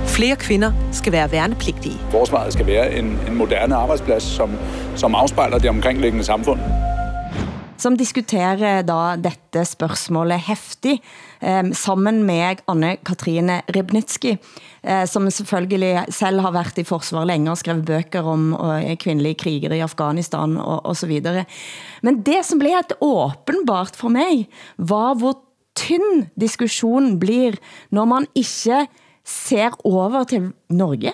Speaker 10: Flere kvinder skal være værnepligtige.
Speaker 11: Forsvaret skal være en, en moderne arbejdsplads, som, som afspejler det omkringliggende samfund
Speaker 6: som diskuterer eh, da dette spørgsmål heftig, eh, sammen med Anne-Katrine Ribnitski, eh, som selvfølgelig selv har været i forsvar længe og skrevet bøger om eh, og kvindelige krigere i Afghanistan og, og så videre. Men det som blev et åbenbart for mig, var hvor tynd diskussionen blir, når man ikke ser over til Norge,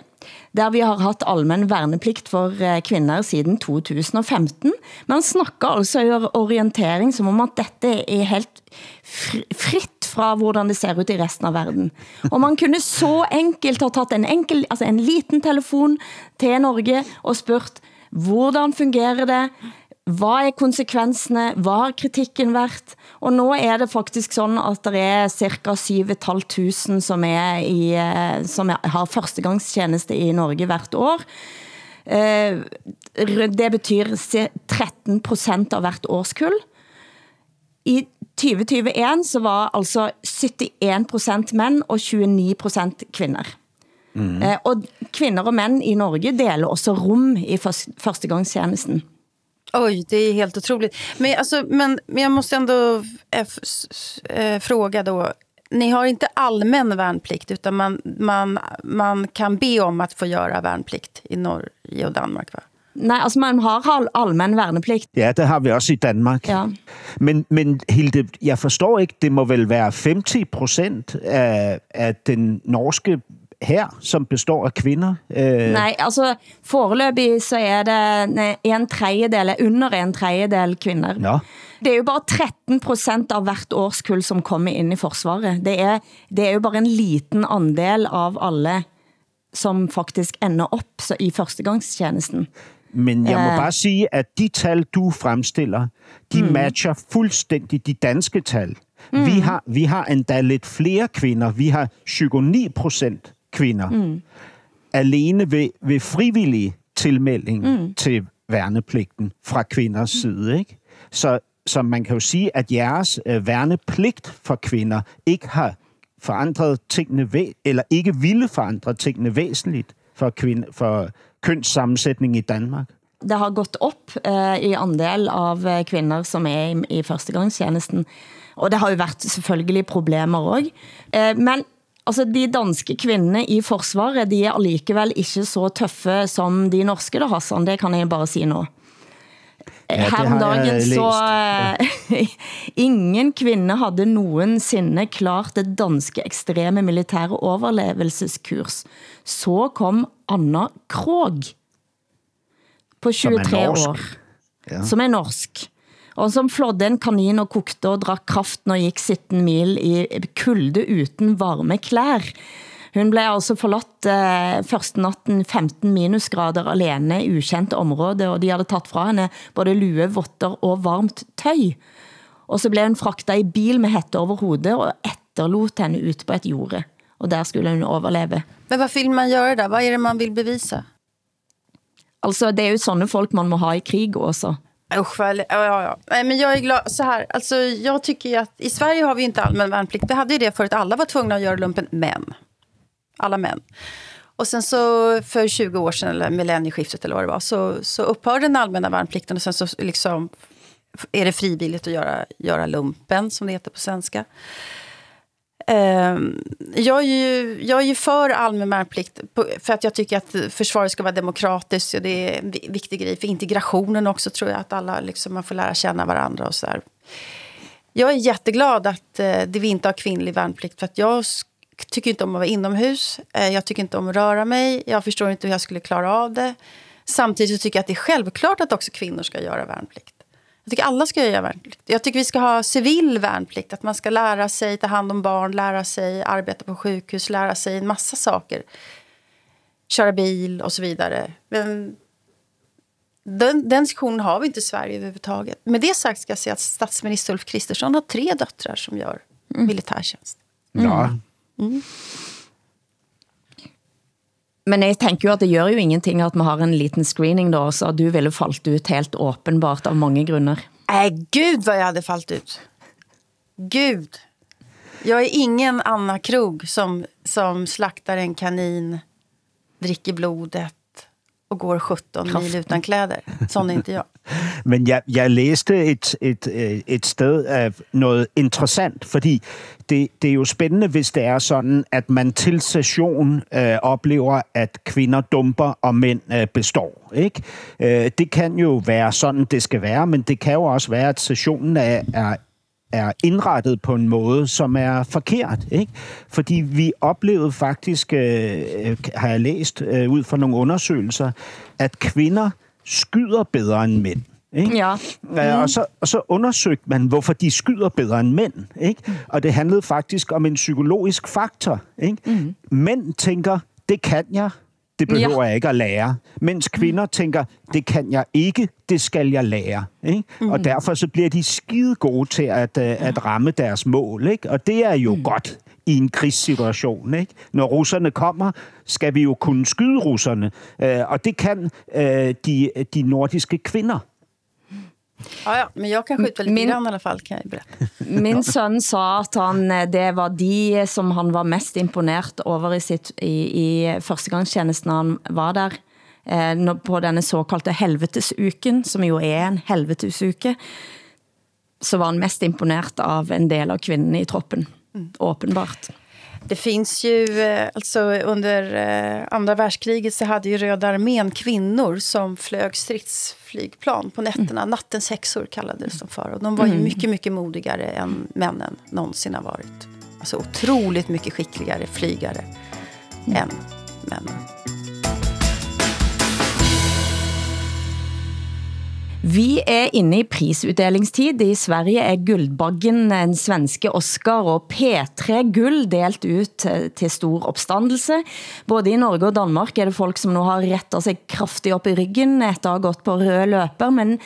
Speaker 6: der vi har haft allmän værneplikt for eh, kvinder siden 2015. Man snakker altså i orientering som om at dette er helt fritt fra hvordan det ser ut i resten av verden. Og man kunne så enkelt ha taget en, enkel, altså en liten telefon til Norge og spurgt, hvordan fungerer det? Hvad er konsekvenserne? Hvad har kritikken været? Og nu er det faktisk sådan, at der er cirka 7.500 som, er i, eh, som er, har førstegangstjeneste i Norge hvert år. Eh, Det betyder se- 13 procent av hvert årskull. I 2021 så var altså 71 procent mænd og 29 procent kvinder. Mm. Eh, Og kvinder og mænd i Norge deler også rum i først- førstegangstjenesten.
Speaker 3: Oj, det är helt otroligt. Men, alltså, men, men jag måste ändå eh, fråga då. Ni har inte allmän värnplikt, utan man, man, man kan be om att få göra värnplikt i Norge och Danmark, va?
Speaker 6: Nej, altså man har al- almen værneplikt.
Speaker 4: Ja, det har vi også i Danmark.
Speaker 6: Ja.
Speaker 4: Men, men Hilde, jeg forstår ikke, det må vel være 50 procent af, af den norske her, som består af kvinder? Øh,
Speaker 6: Nej, altså foreløbig så er det en tredjedel, under en tredjedel kvinder.
Speaker 4: Nå.
Speaker 6: Det er jo bare 13 procent av hvert årskull som kommer ind i forsvaret. Det er, det er jo bare en liten andel av alle som faktisk ender op så i førstegangstjenesten.
Speaker 4: Men jeg må
Speaker 6: Ja.
Speaker 4: bare sige, at de tal, du fremstiller, de mm. matcher fuldstændig de danske tal. Mm. Vi, har, vi har endda lidt flere kvinder. Vi har 29 procent kvinder. Mm. Alene ved, ved frivillig tilmelding mm. til værnepligten fra kvinders side. Ikke? Så, så man kan jo sige, at jeres øh, værnepligt for kvinder ikke har forandret tingene væ- eller ikke ville forandre tingene væsentligt for, kvinde, for kønssammensætning i Danmark.
Speaker 6: det har gått op eh, i andel av eh, kvinder, som er i, i førstegangstjenesten. Og det har jo været selvfølgelig problemer også. Eh, men altså, de danske kvinderne i forsvaret, de er allikevel ikke så tøffe som de norske, da, Hassan. Det kan jeg bare sige nu.
Speaker 4: Ja,
Speaker 6: Her om dagen så eh, <laughs> ingen kvinde havde nogensinde klart det danske ekstreme militære overlevelseskurs. Så kom Anna Krog på
Speaker 4: Som er
Speaker 6: 23
Speaker 4: norsk.
Speaker 6: år,
Speaker 4: Ja.
Speaker 6: som er norsk, og som flådde en kanin og kokte og drak kraften og gik 17 mil i kulde uten varme klær. Hun blev altså forladt eh, første natten 15 minusgrader alene i ukjent område, og de havde taget fra henne både lue, votter og varmt tøj. Og så blev hun fragtet i bil med hætte over hovedet og etterlot henne ut på et jorde. Og der skulle hun overleve.
Speaker 3: Men vad vill man göra där? Vad är det man vill bevisa?
Speaker 6: Altså, det er jo sånne folk man må ha i krig også.
Speaker 3: Usch, vad, ja, ja. Nej, men jag är glad. Så här, alltså, jag tycker ju att i Sverige har vi inte allmän värnplikt. Vi hade ju det förut. Alla var tvungna att göra lumpen, män. Alla män. Och sen så för 20 år sedan, eller millennieskiftet eller vad det var, så, så upphörde den allmänna värnplikten och sen så liksom är det frivilligt att göra, göra lumpen, som det heter på svenska. Ehm, jag, är ju, jag är ju för allmän värnplikt för att jag tycker att försvaret ska vara demokratiskt. Och det är en viktig grej för integrationen också, tror jag. Att alla liksom, man får lära känna varandra och så där. Jag är jätteglad att eh, det vi inte har kvinnlig värnplikt. För att jag tycker inte om att vara inomhus. Eh, jag tycker inte om att röra mig. Jag förstår inte hur jag skulle klara av det. Samtidigt så tycker jag att det är självklart att också kvinnor ska göra värnplikt. Jag tycker alla ska göra värnplikt. Jag tycker vi ska ha civil värnplikt. Att man ska lära sig ta hand om barn, lära sig arbeta på sjukhus, lära sig en massa saker. Köra bil och så vidare. Men den, den diskussionen har vi inte i Sverige överhuvudtaget. Med det sagt ska jag säga att statsminister Ulf Kristersson har tre döttrar som gör militärtjänst.
Speaker 4: Ja.
Speaker 6: Men jeg tænker jo, at det gør jo ingenting, at man har en liten screening da, så du ville falt ut helt åbenbart av mange grunder.
Speaker 3: Nej, gud vad jag hade fallit ut. Gud. Jag är ingen Anna Krog som, som slaktar en kanin, dricker blodet och går 17 mil
Speaker 6: Kraften.
Speaker 3: utan kläder. Sån är inte jag.
Speaker 4: Men jeg, jeg læste et, et, øh, et sted af noget interessant, fordi det, det er jo spændende, hvis det er sådan, at man til session øh, oplever, at kvinder dumper og mænd øh, består. Ikke? Øh, det kan jo være sådan, det skal være, men det kan jo også være, at sessionen er, er er indrettet på en måde, som er forkert. Ikke? Fordi vi oplevede faktisk, øh, øh har jeg læst øh, ud fra nogle undersøgelser, at kvinder skyder bedre end mænd. Ikke?
Speaker 6: Ja.
Speaker 4: Ja, og, så, og så undersøgte man, hvorfor de skyder bedre end mænd. Ikke? Og det handlede faktisk om en psykologisk faktor. Ikke? Mm. Mænd tænker, det kan jeg, det behøver ja. jeg ikke at lære. Mens kvinder tænker, det kan jeg ikke, det skal jeg lære. Ikke? Mm. Og derfor så bliver de skide gode til at, uh, at ramme deres mål. Ikke? Og det er jo mm. godt i en krigssituation. Ikke? Når russerne kommer, skal vi jo kunne skyde russerne. Uh, og det kan uh, de, de nordiske kvinder.
Speaker 3: Ja, ja, men jag kan skjuta lite
Speaker 6: Min-
Speaker 3: grann i alla fall, kan jag berätta. <laughs>
Speaker 6: Min søn sa, at han, eh, det var de, som han var mest imponert over i, sitt, i, i førstegangstjenesten han var der, eh, på denne såkaldte helvetesuken, som jo er en helvetesuke, så var han mest imponert av en del av kvinnerne i troppen. Åbenbart.
Speaker 3: Det finns ju, eh, alltså under eh, andra världskriget så hade ju Röda armén kvinnor som flög stridsflygplan på nätterna. Nattens häxor kallades de för. Och de var ju mycket, mycket modigare än männen någonsin har varit. Alltså otroligt mycket skickligare flygare än männen.
Speaker 6: Vi er inne i prisutdelingstid. I Sverige er Guldbaggen en svenske Oscar og P3 Guld delt ut eh, til, stor opstandelse. Både i Norge og Danmark er det folk som nu har rettet sig kraftigt op i ryggen efter at have gått på røde løper, men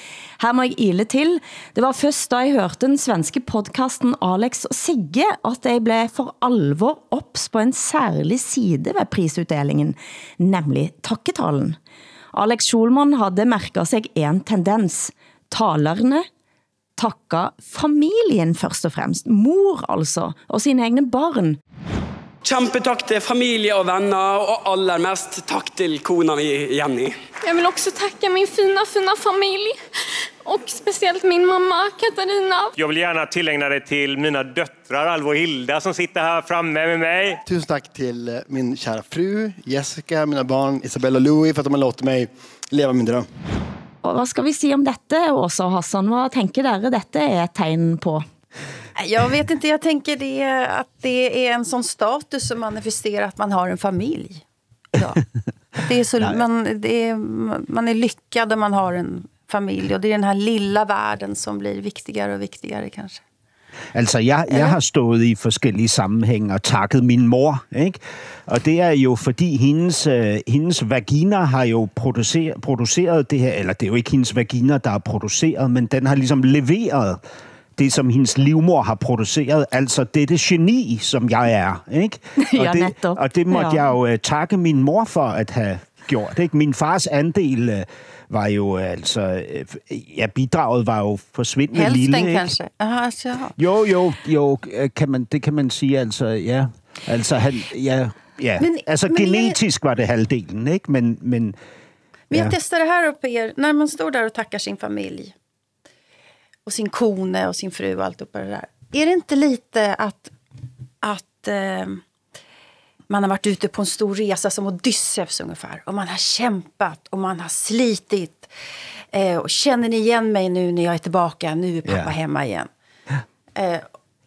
Speaker 6: her må jeg ile til. Det var først da jeg hørte den svenske podcasten Alex og Sigge, at jeg blev for alvor ops på en særlig side ved prisutdelingen, nemlig takketalen. Alex Schulman havde mærket sig en tendens. Talerne takker familien først og fremst. Mor altså, og sine egne barn.
Speaker 12: Kjempetakk til familie og venner, og allermest takk til kona mi, Jenny.
Speaker 13: Jag vill också tacka min fina, fina familj. Och speciellt min mamma, Katarina.
Speaker 14: Jag vill gärna tillägna det till mina döttrar Alva och Hilda som sitter här framme med mig.
Speaker 15: Tusen tack till eh, min kära fru Jessica, mina barn Isabella och Louis för att de har låtit mig leva min dröm.
Speaker 6: Og hvad skal vi sige om dette, Åsa og Hassan? Hvad tænker dere, dette er et tegn på?
Speaker 3: Jag vet inte, jag tänker det, att det är en sån status som manifesterar att man har en familj. Ja. Det är så, <laughs> man, det är, man är lyckad om man har en familj. Och det är den här lilla världen som blir viktigere og viktigere kanske.
Speaker 4: Altså, jeg, jeg har stået i forskellige sammenhænge og takket min mor, ikke? Og det er jo, fordi hendes, øh, hendes vagina har jo produceret, produceret det her, eller det er jo ikke hendes vagina, der har produceret, men den har ligesom leveret det, som hendes livmor har produceret, altså dette geni, som jeg er, ikke? <laughs> Og, det, og det måtte
Speaker 6: Ja.
Speaker 4: jeg jo øh, takke min mor for at have gjort, ikke? Min fars andel øh, var jo øh, altså, øh, ja, bidraget var jo forsvindende
Speaker 3: Hälften
Speaker 4: lille, ikke?
Speaker 3: kanske. Aha, alltså, jaha.
Speaker 4: Jo, jo, jo, øh, kan man, det kan man sige, altså, ja. Altså, han, ja, ja.
Speaker 3: Men-
Speaker 4: Men, altså,
Speaker 3: men
Speaker 4: men genetisk var det halvdelen, ikke? Men, men
Speaker 3: Men
Speaker 4: Ja.
Speaker 3: testar det här upp er. När man står där och tackar sin familj och sin kone och sin fru och allt upp det där. Är det inte lite att, att eh, man har varit ute på en stor resa som Odysseus ungefär. Och man har kämpat och man har slitit. Eh, och känner ni igen mig nu när jag är tillbaka? Nu är pappa
Speaker 4: Ja.
Speaker 3: hemma igen. Eh,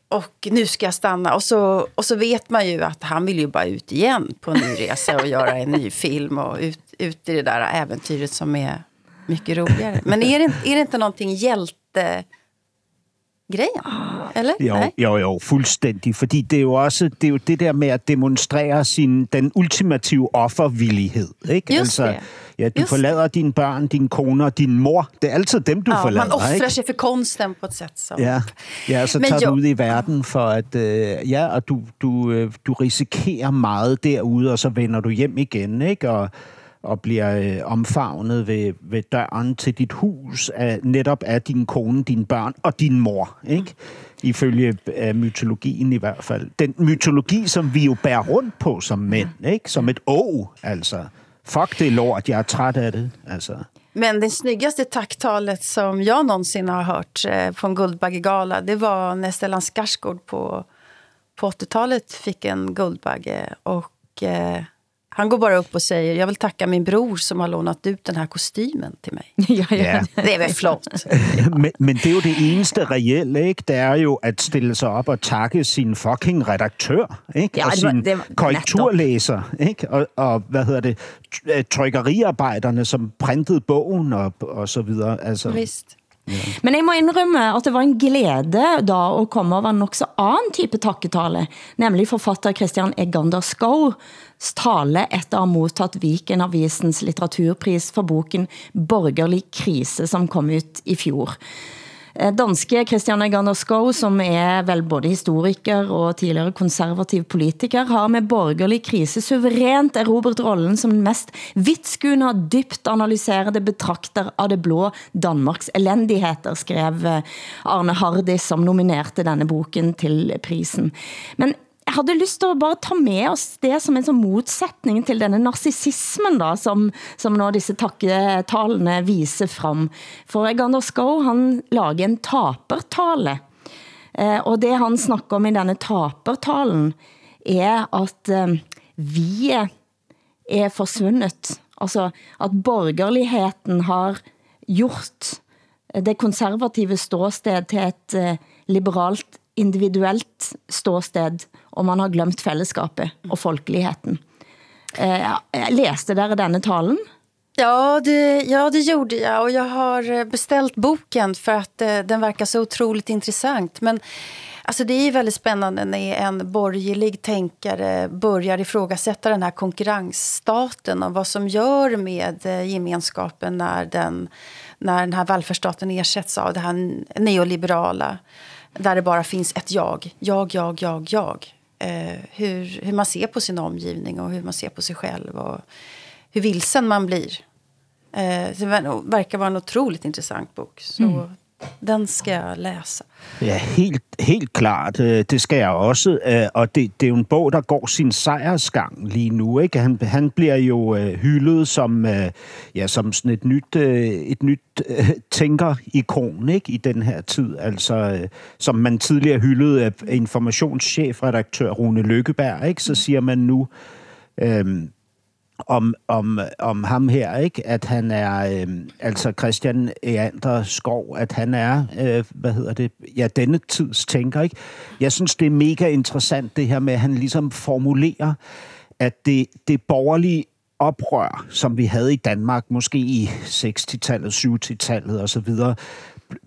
Speaker 3: och nu ska jag stanna. Och så, och så vet man ju att han vill ju bara ut igen på en ny resa och göra en ny film och ut, ut i det där äventyret som är mycket roligare. Men är det, är det inte någonting hjälte grejen? Eller?
Speaker 4: jo,
Speaker 3: Nej?
Speaker 4: jo, jo, fuldstændig. Fordi det er jo også det, er jo det der med at demonstrere sin, den ultimative offervillighed. Ikke? Altså,
Speaker 3: det.
Speaker 4: Ja, du
Speaker 3: Just
Speaker 4: forlader dine børn, din kone og din mor. Det er altid dem, du
Speaker 3: Ja,
Speaker 4: forlader.
Speaker 3: man offrar
Speaker 4: ikke?
Speaker 3: sig för konsten på ett sätt Så.
Speaker 4: Ja, ja så
Speaker 3: Men
Speaker 4: tager
Speaker 3: jo-
Speaker 4: du ud i verden for at, øh, ja, og du, du, øh, du risikerer meget derude, og så vender du hjem igen, ikke? Og, og bliver øh, omfavnet ved, ved døren til dit hus, af, netop af din kone, dine børn og din mor, ikke? Ifølge øh, mytologien i hvert fald. Den mytologi, som vi jo bærer rundt på som mænd, ikke? Som et å, altså. Fuck det lort, jeg er træt af det, altså.
Speaker 3: Men det snyggaste tacktalet som jag någonsin har hört eh, på en Guldbaggegala, det var när Stellan Skarsgård på, på 80-talet fick en Guldbagge. Och eh, han går bara upp och säger, jag vill tacka min bror som har lånat ut den här kostymen till mig. <laughs>
Speaker 6: ja,
Speaker 4: Ja.
Speaker 3: Det er vel flot. <laughs>
Speaker 4: men, men det er jo det eneste reelle, ikke? Det er jo at stille sig op og takke sin fucking redaktør, ikke?
Speaker 6: Ja,
Speaker 4: og
Speaker 6: det var-
Speaker 4: sin
Speaker 6: det var-
Speaker 4: korrekturlæser, ikke? Og, og, hvad hedder det, øh, trykkeriarbejderne, som printede bogen og, og så videre. Altså,
Speaker 6: men jeg må indrømme at det var en glæde da at komme over en nok så anden type takketale, nemlig forfatter Christian Egander Skov tale efter at have modtaget Viken Avisens litteraturpris for boken Borgerlig krise, som kom ut i fjor. Eh, danske Christiane Egander som er vel både historiker og tidligere konservativ politiker, har med borgerlig krise suverænt erobret rollen som den mest vidtskuende og dybt analyserede betrakter av det blå Danmarks elendigheter, skrev eh, Arne Hardis, som nominerte denne boken til prisen. Men jeg havde lyst til at bare ta med os det som en sån modsætning til denne narcissismen, da, som, som når disse takketalene viser frem. For Egander Skov, han lager en tapertale. Eh, og det han snakker om i denne tapertalen, er at eh, vi er forsvundet. Altså at borgerligheten har gjort det konservative ståsted til et eh, liberalt individuelt ståsted, og man har glemt fællesskabet og folkeligheden. Eh, læste dere denne talen?
Speaker 3: Ja det, ja, det gjorde jag. Och jag har eh, beställt boken för att eh, den verkar så otroligt intressant. Men alltså, det är väldigt spännande när en borgerlig tänkare eh, börjar ifrågasätta den här konkurrensstaten och vad som gör med eh, gemenskapen när den, när den här välfärdsstaten ersätts av det här neoliberala. Där det bara finns ett jag. Jag, jag, jag, jag. Eh, hur, hur man ser på sin omgivning och hur man ser på sig själv. Och hur vilsen man blir. Eh, det verkar vara en otroligt intressant bok. Så mm den skal jeg læse.
Speaker 4: Ja, helt, helt klart. Øh, det skal jeg også. Øh, og det, det er jo en bog, der går sin sejrsgang lige nu. Ikke? Han, han bliver jo øh, hyldet som, ja, som sådan et nyt, et nyt tænker-ikon ikke? i den her tid. Altså, som man tidligere hyldede af informationschefredaktør Rune Lykkeberg. Ikke? Så siger man nu... Øhm, om, om, om ham her, ikke? At han er, øh, altså Christian Eander Skov, at han er, øh, hvad hedder det, ja, denne tids tænker, ikke? Jeg synes, det er mega interessant, det her med, at han ligesom formulerer, at det, det borgerlige oprør, som vi havde i Danmark, måske i 60-tallet, 70-tallet osv.,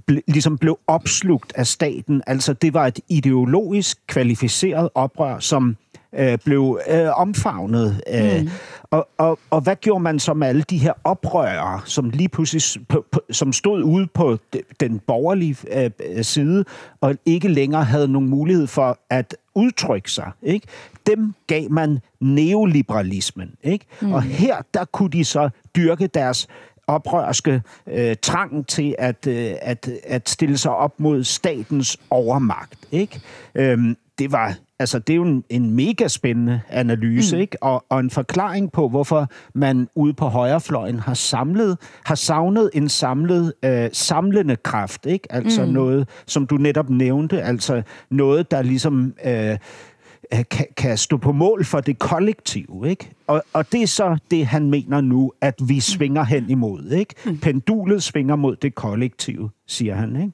Speaker 4: ble, ligesom blev opslugt af staten. Altså, det var et ideologisk kvalificeret oprør, som øh, blev øh, omfavnet. Øh, mm og, og, og hvad gjorde man så med alle de her oprørere, som lige pludselig på, på, som stod ude på den borgerlige øh, side, og ikke længere havde nogen mulighed for at udtrykke sig. Ikke? Dem gav man neoliberalismen. Ikke? Mm. Og her, der kunne de så dyrke deres oprørske øh, trang til at, øh, at, at stille sig op mod statens overmagt. Ikke? Øhm, det var altså det er jo en, en mega spændende analyse, mm. ikke? Og, og en forklaring på, hvorfor man ude på højrefløjen har samlet, har savnet en samlet, øh, samlende kraft, ikke? Altså mm. noget, som du netop nævnte, altså noget, der ligesom øh, kan, kan stå på mål for det kollektive, ikke? Og, og det er så det, han mener nu, at vi svinger hen imod, ikke? Mm. Pendulet svinger mod det kollektive, siger han, ikke?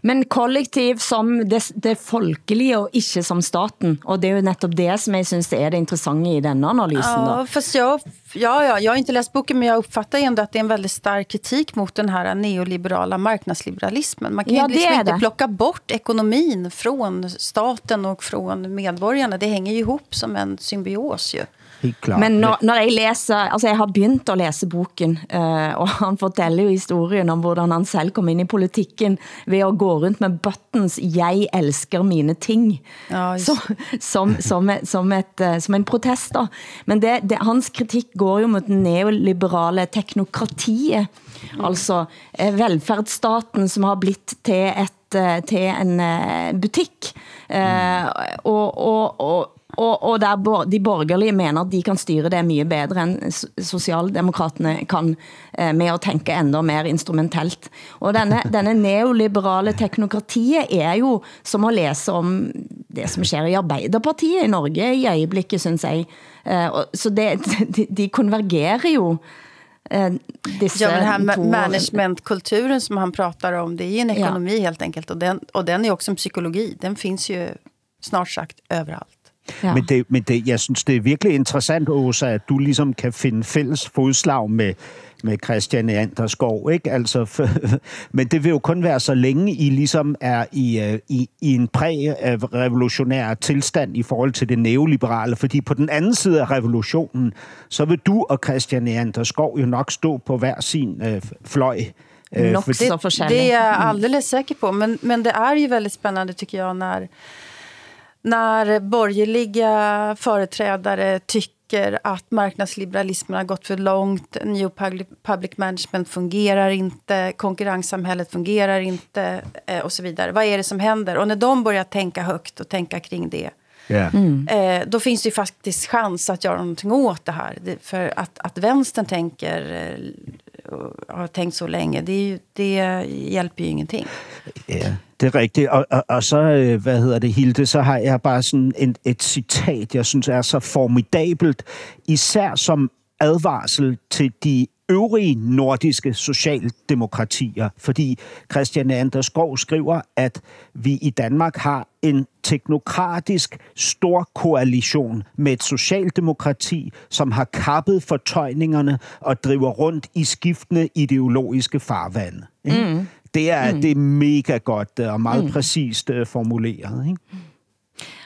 Speaker 6: Men kollektiv som det, det folkelige og ikke som staten. Og det er jo netop det som jeg synes er det interessante i denne analysen.
Speaker 3: Ja, fast jag, ja, ja, jag har inte läst boken men jag uppfattar ändå att det är en väldigt stark kritik mot den här neoliberala marknadsliberalismen. Man kan ja, liksom inte det. plocka bort ekonomin från staten och från medborgarna. Det hänger ju ihop som en symbios ju.
Speaker 6: Helt klart. Men når, når jeg læser, altså jeg har begynt at læse boken, øh, og <laughs> han fortæller jo historien om, hvordan han selv kom ind i politikken ved at gå rundt med buttons, jeg elsker mine ting, ja, så, <laughs> som, som, som, et, øh, som en protest. Da. Men det, det, hans kritik går jo mot den neoliberale teknokratiet, mm. altså øh, velfærdsstaten, som har blitt til, et, øh, til en butik. Mm. og, og, og og, og der de borgerlige mener, at de kan styre det mye bedre end socialdemokraterne kan eh, med at tænke enda mer instrumentelt. Og denne, <laughs> denne neoliberale teknokratiet er jo som at læse om det som sker i Arbeiderpartiet i Norge i øjeblikket, synes jeg. Eh, så det, <laughs> de, de konvergerer jo
Speaker 3: eh, disse ja, men den här managementkulturen som han pratar om, det är en ekonomi ja. helt enkelt. Och den, och den är också en psykologi. Den finns ju snart sagt överallt.
Speaker 4: Ja. Men, det, men det, jeg synes, det er virkelig interessant, Åsa, at du ligesom kan finde fælles fodslag med, med Christian Anderskov, ikke? Altså, for, <laughs> men det vil jo kun være så længe I ligesom er i, øh, i, i en præ-revolutionær tilstand i forhold til det neoliberale, fordi på den anden side af revolutionen, så vil du og Christian Anderskov jo nok stå på hver sin øh, fløj.
Speaker 3: Øh, nok så det, det er jeg alldeles sikker på, men, men det er jo väldigt spännande tycker jag när när borgerliga företrädare tycker att marknadsliberalismen har gått för långt, new public management fungerar inte, konkurrenssamhället fungerar inte eh, och så vidare. Vad är det som händer? Och när de börjar tänka högt och tänka kring det, Yeah. Mm. Eh, då finns det ju faktiskt chans att göra någonting åt det här. Det, för att, att vänstern tänker eh, har tänkt så länge, det, det hjälper ju ingenting.
Speaker 4: Yeah. Det er rigtigt. Og, og, og så, øh, hvad hedder det, Hilde, så har jeg bare sådan en, et citat, jeg synes er så formidabelt, især som advarsel til de øvrige nordiske socialdemokratier. Fordi Christian Anders Skov skriver, at vi i Danmark har en teknokratisk stor koalition med et socialdemokrati, som har kappet fortøjningerne og driver rundt i skiftende ideologiske farvande. Ikke?
Speaker 6: Mm.
Speaker 4: Det, er,
Speaker 6: Mm.
Speaker 4: det er mega godt og meget
Speaker 6: Mm.
Speaker 4: præcist uh, formuleret. Ikke?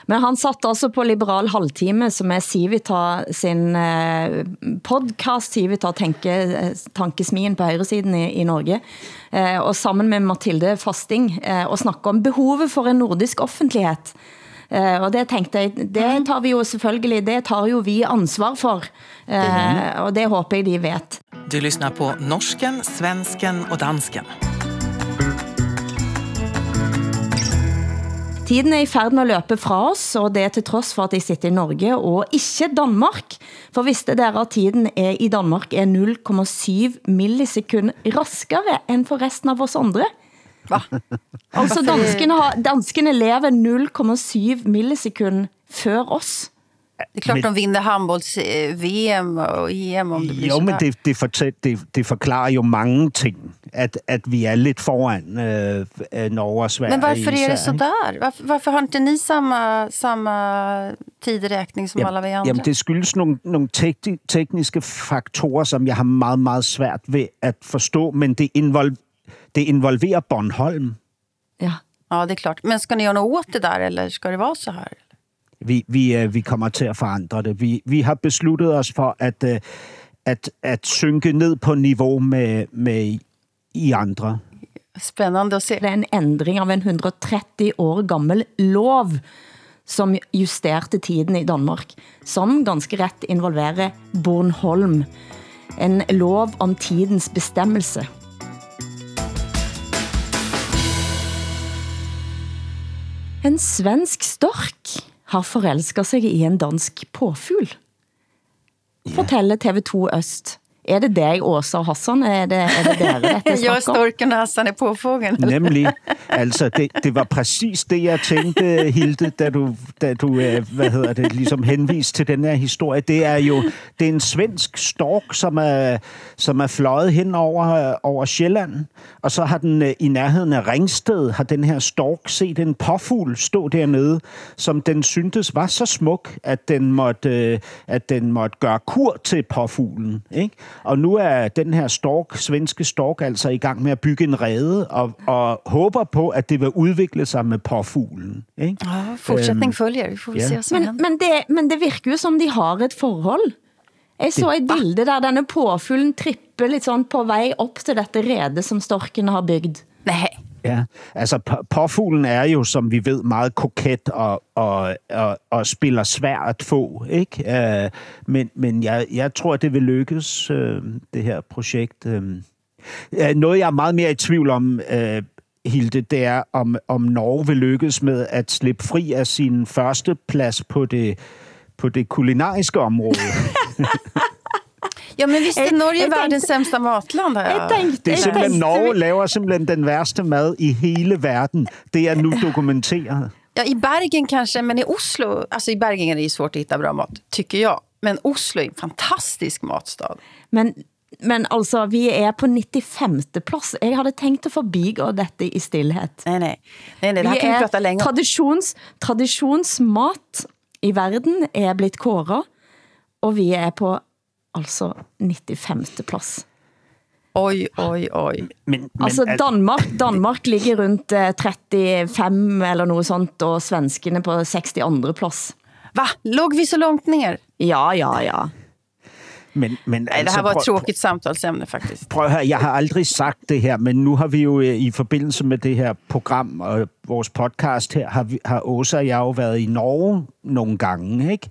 Speaker 6: Men han satt altså på Liberal Halvtime, som er Civita sin eh, podcast, Civita tenke, eh, tankesmien på højresiden i, i Norge, eh, og sammen med Mathilde Fasting, og snakke om behovet for en nordisk offentlighet. Eh, og det tenkte jeg, det tar vi jo selvfølgelig, det tar jo vi ansvar for, eh, og det håber jeg de vet.
Speaker 5: Du lyssnar på norsken, svensken och dansken.
Speaker 6: Tiden er i færd med at løbe fra oss, og det er til trods for at jeg sitter i Norge og ikke Danmark. For vidste dere at tiden er i Danmark er 0,7 millisekund raskere end for resten av oss andre?
Speaker 3: Hva?
Speaker 6: Altså danskene, har, danskene lever 0,7 millisekund før oss.
Speaker 3: Det er klart,
Speaker 4: Men-
Speaker 3: de vinner handbolls-VM og EM om det blir
Speaker 4: Jo, men det, det, fortæl, det, det forklarer jo mange ting, at, at vi er lidt foran øh, øh, Norge og Sverige.
Speaker 3: Men varför är det så
Speaker 4: ikke?
Speaker 3: där? Varför, varför har inte ni samma, samma tideräkning som alla vi andra?
Speaker 4: Jamen, det skyldes nogle, nogle tekni, tekniske faktorer, som jeg har meget, meget svært ved at forstå, men det, invol, det involverer Bornholm.
Speaker 6: Ja.
Speaker 3: Ja, det är klart. Men ska ni göra något åt det där eller ska det vara så här?
Speaker 4: Vi, vi, øh, vi kommer til at forandre det. Vi, vi har besluttet os for at, øh, at, at synke ned på niveau med, med I andre.
Speaker 3: Spännande at se.
Speaker 6: Det er en ændring av en 130 år gammel lov, som justerte tiden i Danmark, som ganske ret involverer Bornholm. En lov om tidens bestemmelse. En svensk stork har forelsket sig i en dansk påfugl. Fortæller TV2 Øst. Er det dig, Åsa og Hassan? Er det, er det dere, dette <laughs> snakker om?
Speaker 3: storken och Hassan är påfågeln. <laughs>
Speaker 4: Nemlig. Altså, det, det var præcis det, jeg tænkte, Hilde, da du, da du øh, hvad hedder det, ligesom henviste til den her historie. Det er jo det er en svensk stork, som er, som er fløjet hen over, over Sjælland, og så har den øh, i nærheden af Ringsted, har den her stork set en påfugl stå dernede, som den syntes var så smuk, at den måtte, øh, at den måtte gøre kur til påfuglen. Ikke? Og nu er den her stork, svenske stork, altså i gang med at bygge en rede, og, og håber på, at det vil udvikle sig med påfuglen. Ikke?
Speaker 3: Ja, fortsättning
Speaker 4: Øhm,
Speaker 3: följer. Vi får
Speaker 4: ja.
Speaker 3: se som
Speaker 6: Men, men, det, men det virker jo som de har et forhold. Jeg så et bilde der denne påfuglen tripper lidt sådan på vej op til dette rede, som storken har bygget.
Speaker 3: Nej.
Speaker 4: Ja, altså påfuglen er jo, som vi ved, meget koket og, og, og, og spiller svært at få, ikke? Øh, men men jeg, jeg tror, det vil lykkes, øh, det her projekt. Øh, øh. noget, jeg er meget mere i tvivl om, øh, Hilde, det er, om, om Norge vil lykkes med at slippe fri af sin første plads på det, på det kulinariske område. <laughs>
Speaker 3: Ja, men visst är
Speaker 6: Jag-
Speaker 3: Norge
Speaker 6: jag
Speaker 3: världens
Speaker 6: tänkte-
Speaker 3: sämsta matland? Har
Speaker 6: Jeg tænkte,
Speaker 4: Det er
Speaker 6: jeg
Speaker 4: simpelthen,
Speaker 6: tænkte,
Speaker 4: Norge laver simpelthen den værste mad i hele verden. Det er nu dokumenteret.
Speaker 3: Ja, i Bergen kanske, men i Oslo, alltså i Bergen är det ju svårt att hitta bra mat, tycker jag. Men Oslo är en fantastisk matstad.
Speaker 6: Men, men altså, vi er på 95. plads. Jeg havde tænkt at forbigå dette i stillhed.
Speaker 3: Nej, nej. nej, nej det
Speaker 6: vi
Speaker 3: kan vi
Speaker 6: er
Speaker 3: om.
Speaker 6: traditions, traditionsmat i verden er blitt kåret, og vi er på altså 95. plads.
Speaker 3: Oj, oj, oj.
Speaker 4: Men, men,
Speaker 6: Altså
Speaker 4: al-
Speaker 6: Danmark, Danmark ligger rundt eh, 35 eller noget sånt, og svenskene på 62. plads.
Speaker 3: Va? Låg vi så långt ner?
Speaker 6: Ja, ja, ja.
Speaker 4: men, men
Speaker 3: Nej, det här var ett
Speaker 4: prøv-
Speaker 3: tråkigt samtalsämne faktiskt.
Speaker 4: Prøv høre, jeg har aldrig sagt det her, men nu har vi jo øh, i forbindelse med det her program og vores podcast her, har, vi, har Åsa og jeg jo været i Norge nogle gange, ikke?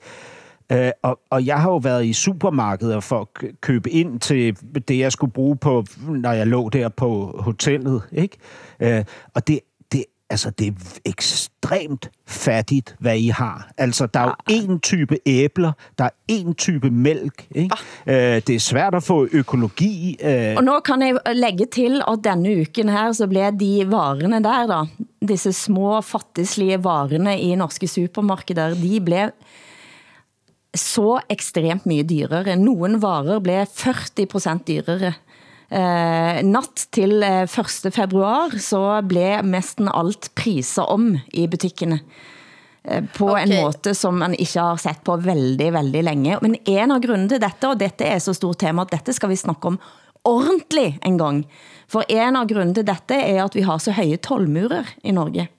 Speaker 4: Øh, og, og jeg har jo været i supermarkeder for at kø- købe ind til det, jeg skulle bruge på, når jeg lå der på hotellet, ikke? Øh, og det, det, altså, det er ekstremt fattigt, hvad I har. Altså, der er jo én type æbler, der er én type mælk, ikke? Øh, det er svært at få økologi. Øh,
Speaker 6: Og nu kan jeg lægge til, at denne uken her, så blev de varene der da, disse små fattigslige varene i norske supermarkeder, de blev så ekstremt mye dyrere. Nogle varer blev 40% dyrere. Eh, natt til eh, 1. februar så blev mesten alt priser om i butikkene eh, på okay. en måte som man ikke har sett på veldig, veldig længe. Men en av grunden til dette, og dette er så stort tema, at dette skal vi snakke om ordentligt en gang. For en av grunden til dette er, at vi har så høje tolvmurer i Norge eh,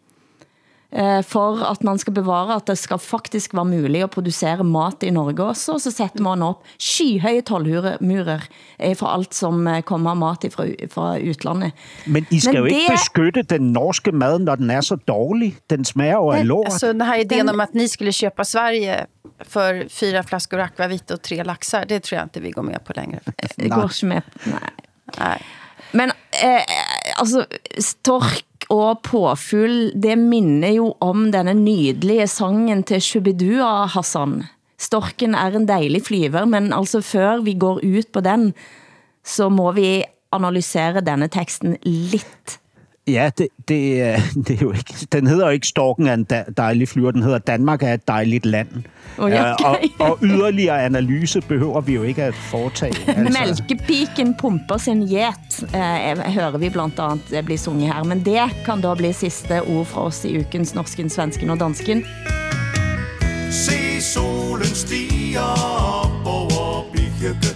Speaker 6: for at man skal bevare, at det skal faktisk være muligt at producere mat i Norge også, så sætter man op skyhøje tolvmurer eh, for alt som eh, kommer mat fra, fra utlandet.
Speaker 4: Men I skal Men jo ikke beskytte den norske mad, når den er så dårlig. Den smager jo af lort.
Speaker 3: Altså, den her idén om, at ni skulle köpa Sverige för fyra flaskor akvavit och tre laxar, det tror jag inte vi går med på längre. <laughs>
Speaker 6: Det går ikke med. Nej. Nej. Men eh, altså, stork og påfugl, det minder jo om denne nydelige sangen til Shubidua Hassan. Storken er en dejlig flyver, men altså før vi går ut på den, så må vi analysere denne teksten lidt
Speaker 4: Ja, det, det, <laughs> det er jo ikke, den hedder jo ikke Storken er en dejlig flyver, den hedder Danmark er et dejligt land.
Speaker 6: Okay.
Speaker 4: Uh, og, og yderligere analyse behøver vi jo ikke at foretage. <laughs>
Speaker 6: Altså. Mælkepiken pumper sin jet, uh, hører vi blandt andet blive sunget her, men det kan da blive sidste ord fra os i ukens norsken, svensken og dansken. Se solen stiger op over Birkegården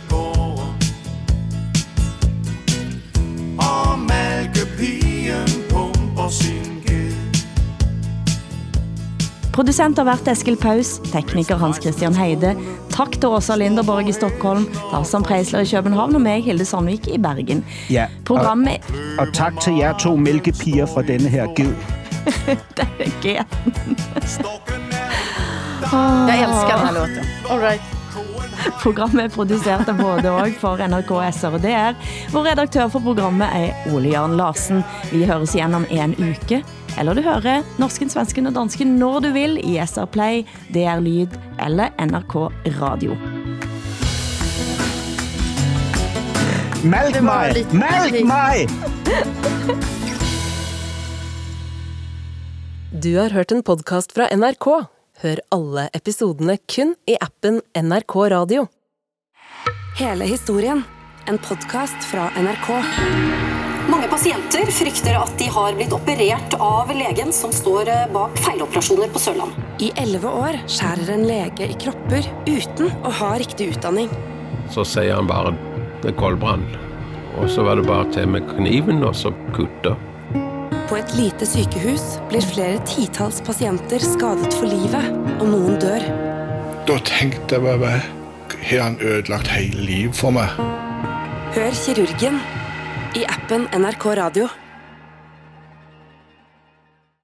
Speaker 6: Producent har været Eskil Paus, tekniker Hans Christian Heide. Tak til Åsa Linderborg i Stockholm, Tarzan Preisler i København og mig, Hilde Sandvik i Bergen.
Speaker 4: Ja, Programmet... og, og tak til jer to mælkepiger fra denne her ged. <laughs>
Speaker 6: det er ged.
Speaker 3: Jeg elsker den her låten. All right.
Speaker 6: Programmet er produceret af både og for NRK SR, og det er, hvor redaktør for programmet er Ole Jan Larsen. Vi høres igen om en uke, eller du hører Norsken, Svensken og Dansken når du vil i SR Play, DR Lyd eller NRK Radio.
Speaker 4: Mælk mig! Mælk mig!
Speaker 1: Du har hørt en podcast fra NRK. Hør alle episodene kun i appen NRK Radio.
Speaker 16: Hele historien. En podcast fra NRK.
Speaker 17: Mange patienter frykter at de har blitt operert av legen som står eh, bak feiloperasjoner på Sørland.
Speaker 16: I 11 år skærer en lege i kropper uten å ha riktig utdanning.
Speaker 18: Så sier han bare med koldbrand. Og så var det bare til med kniven og så kutte.
Speaker 16: På et lite sykehus blir flere titals patienter skadet for livet, og nogen dør.
Speaker 19: Da tenkte jeg bare, har han ødelagt hele livet for mig?
Speaker 16: Hør kirurgen i appen NRK Radio.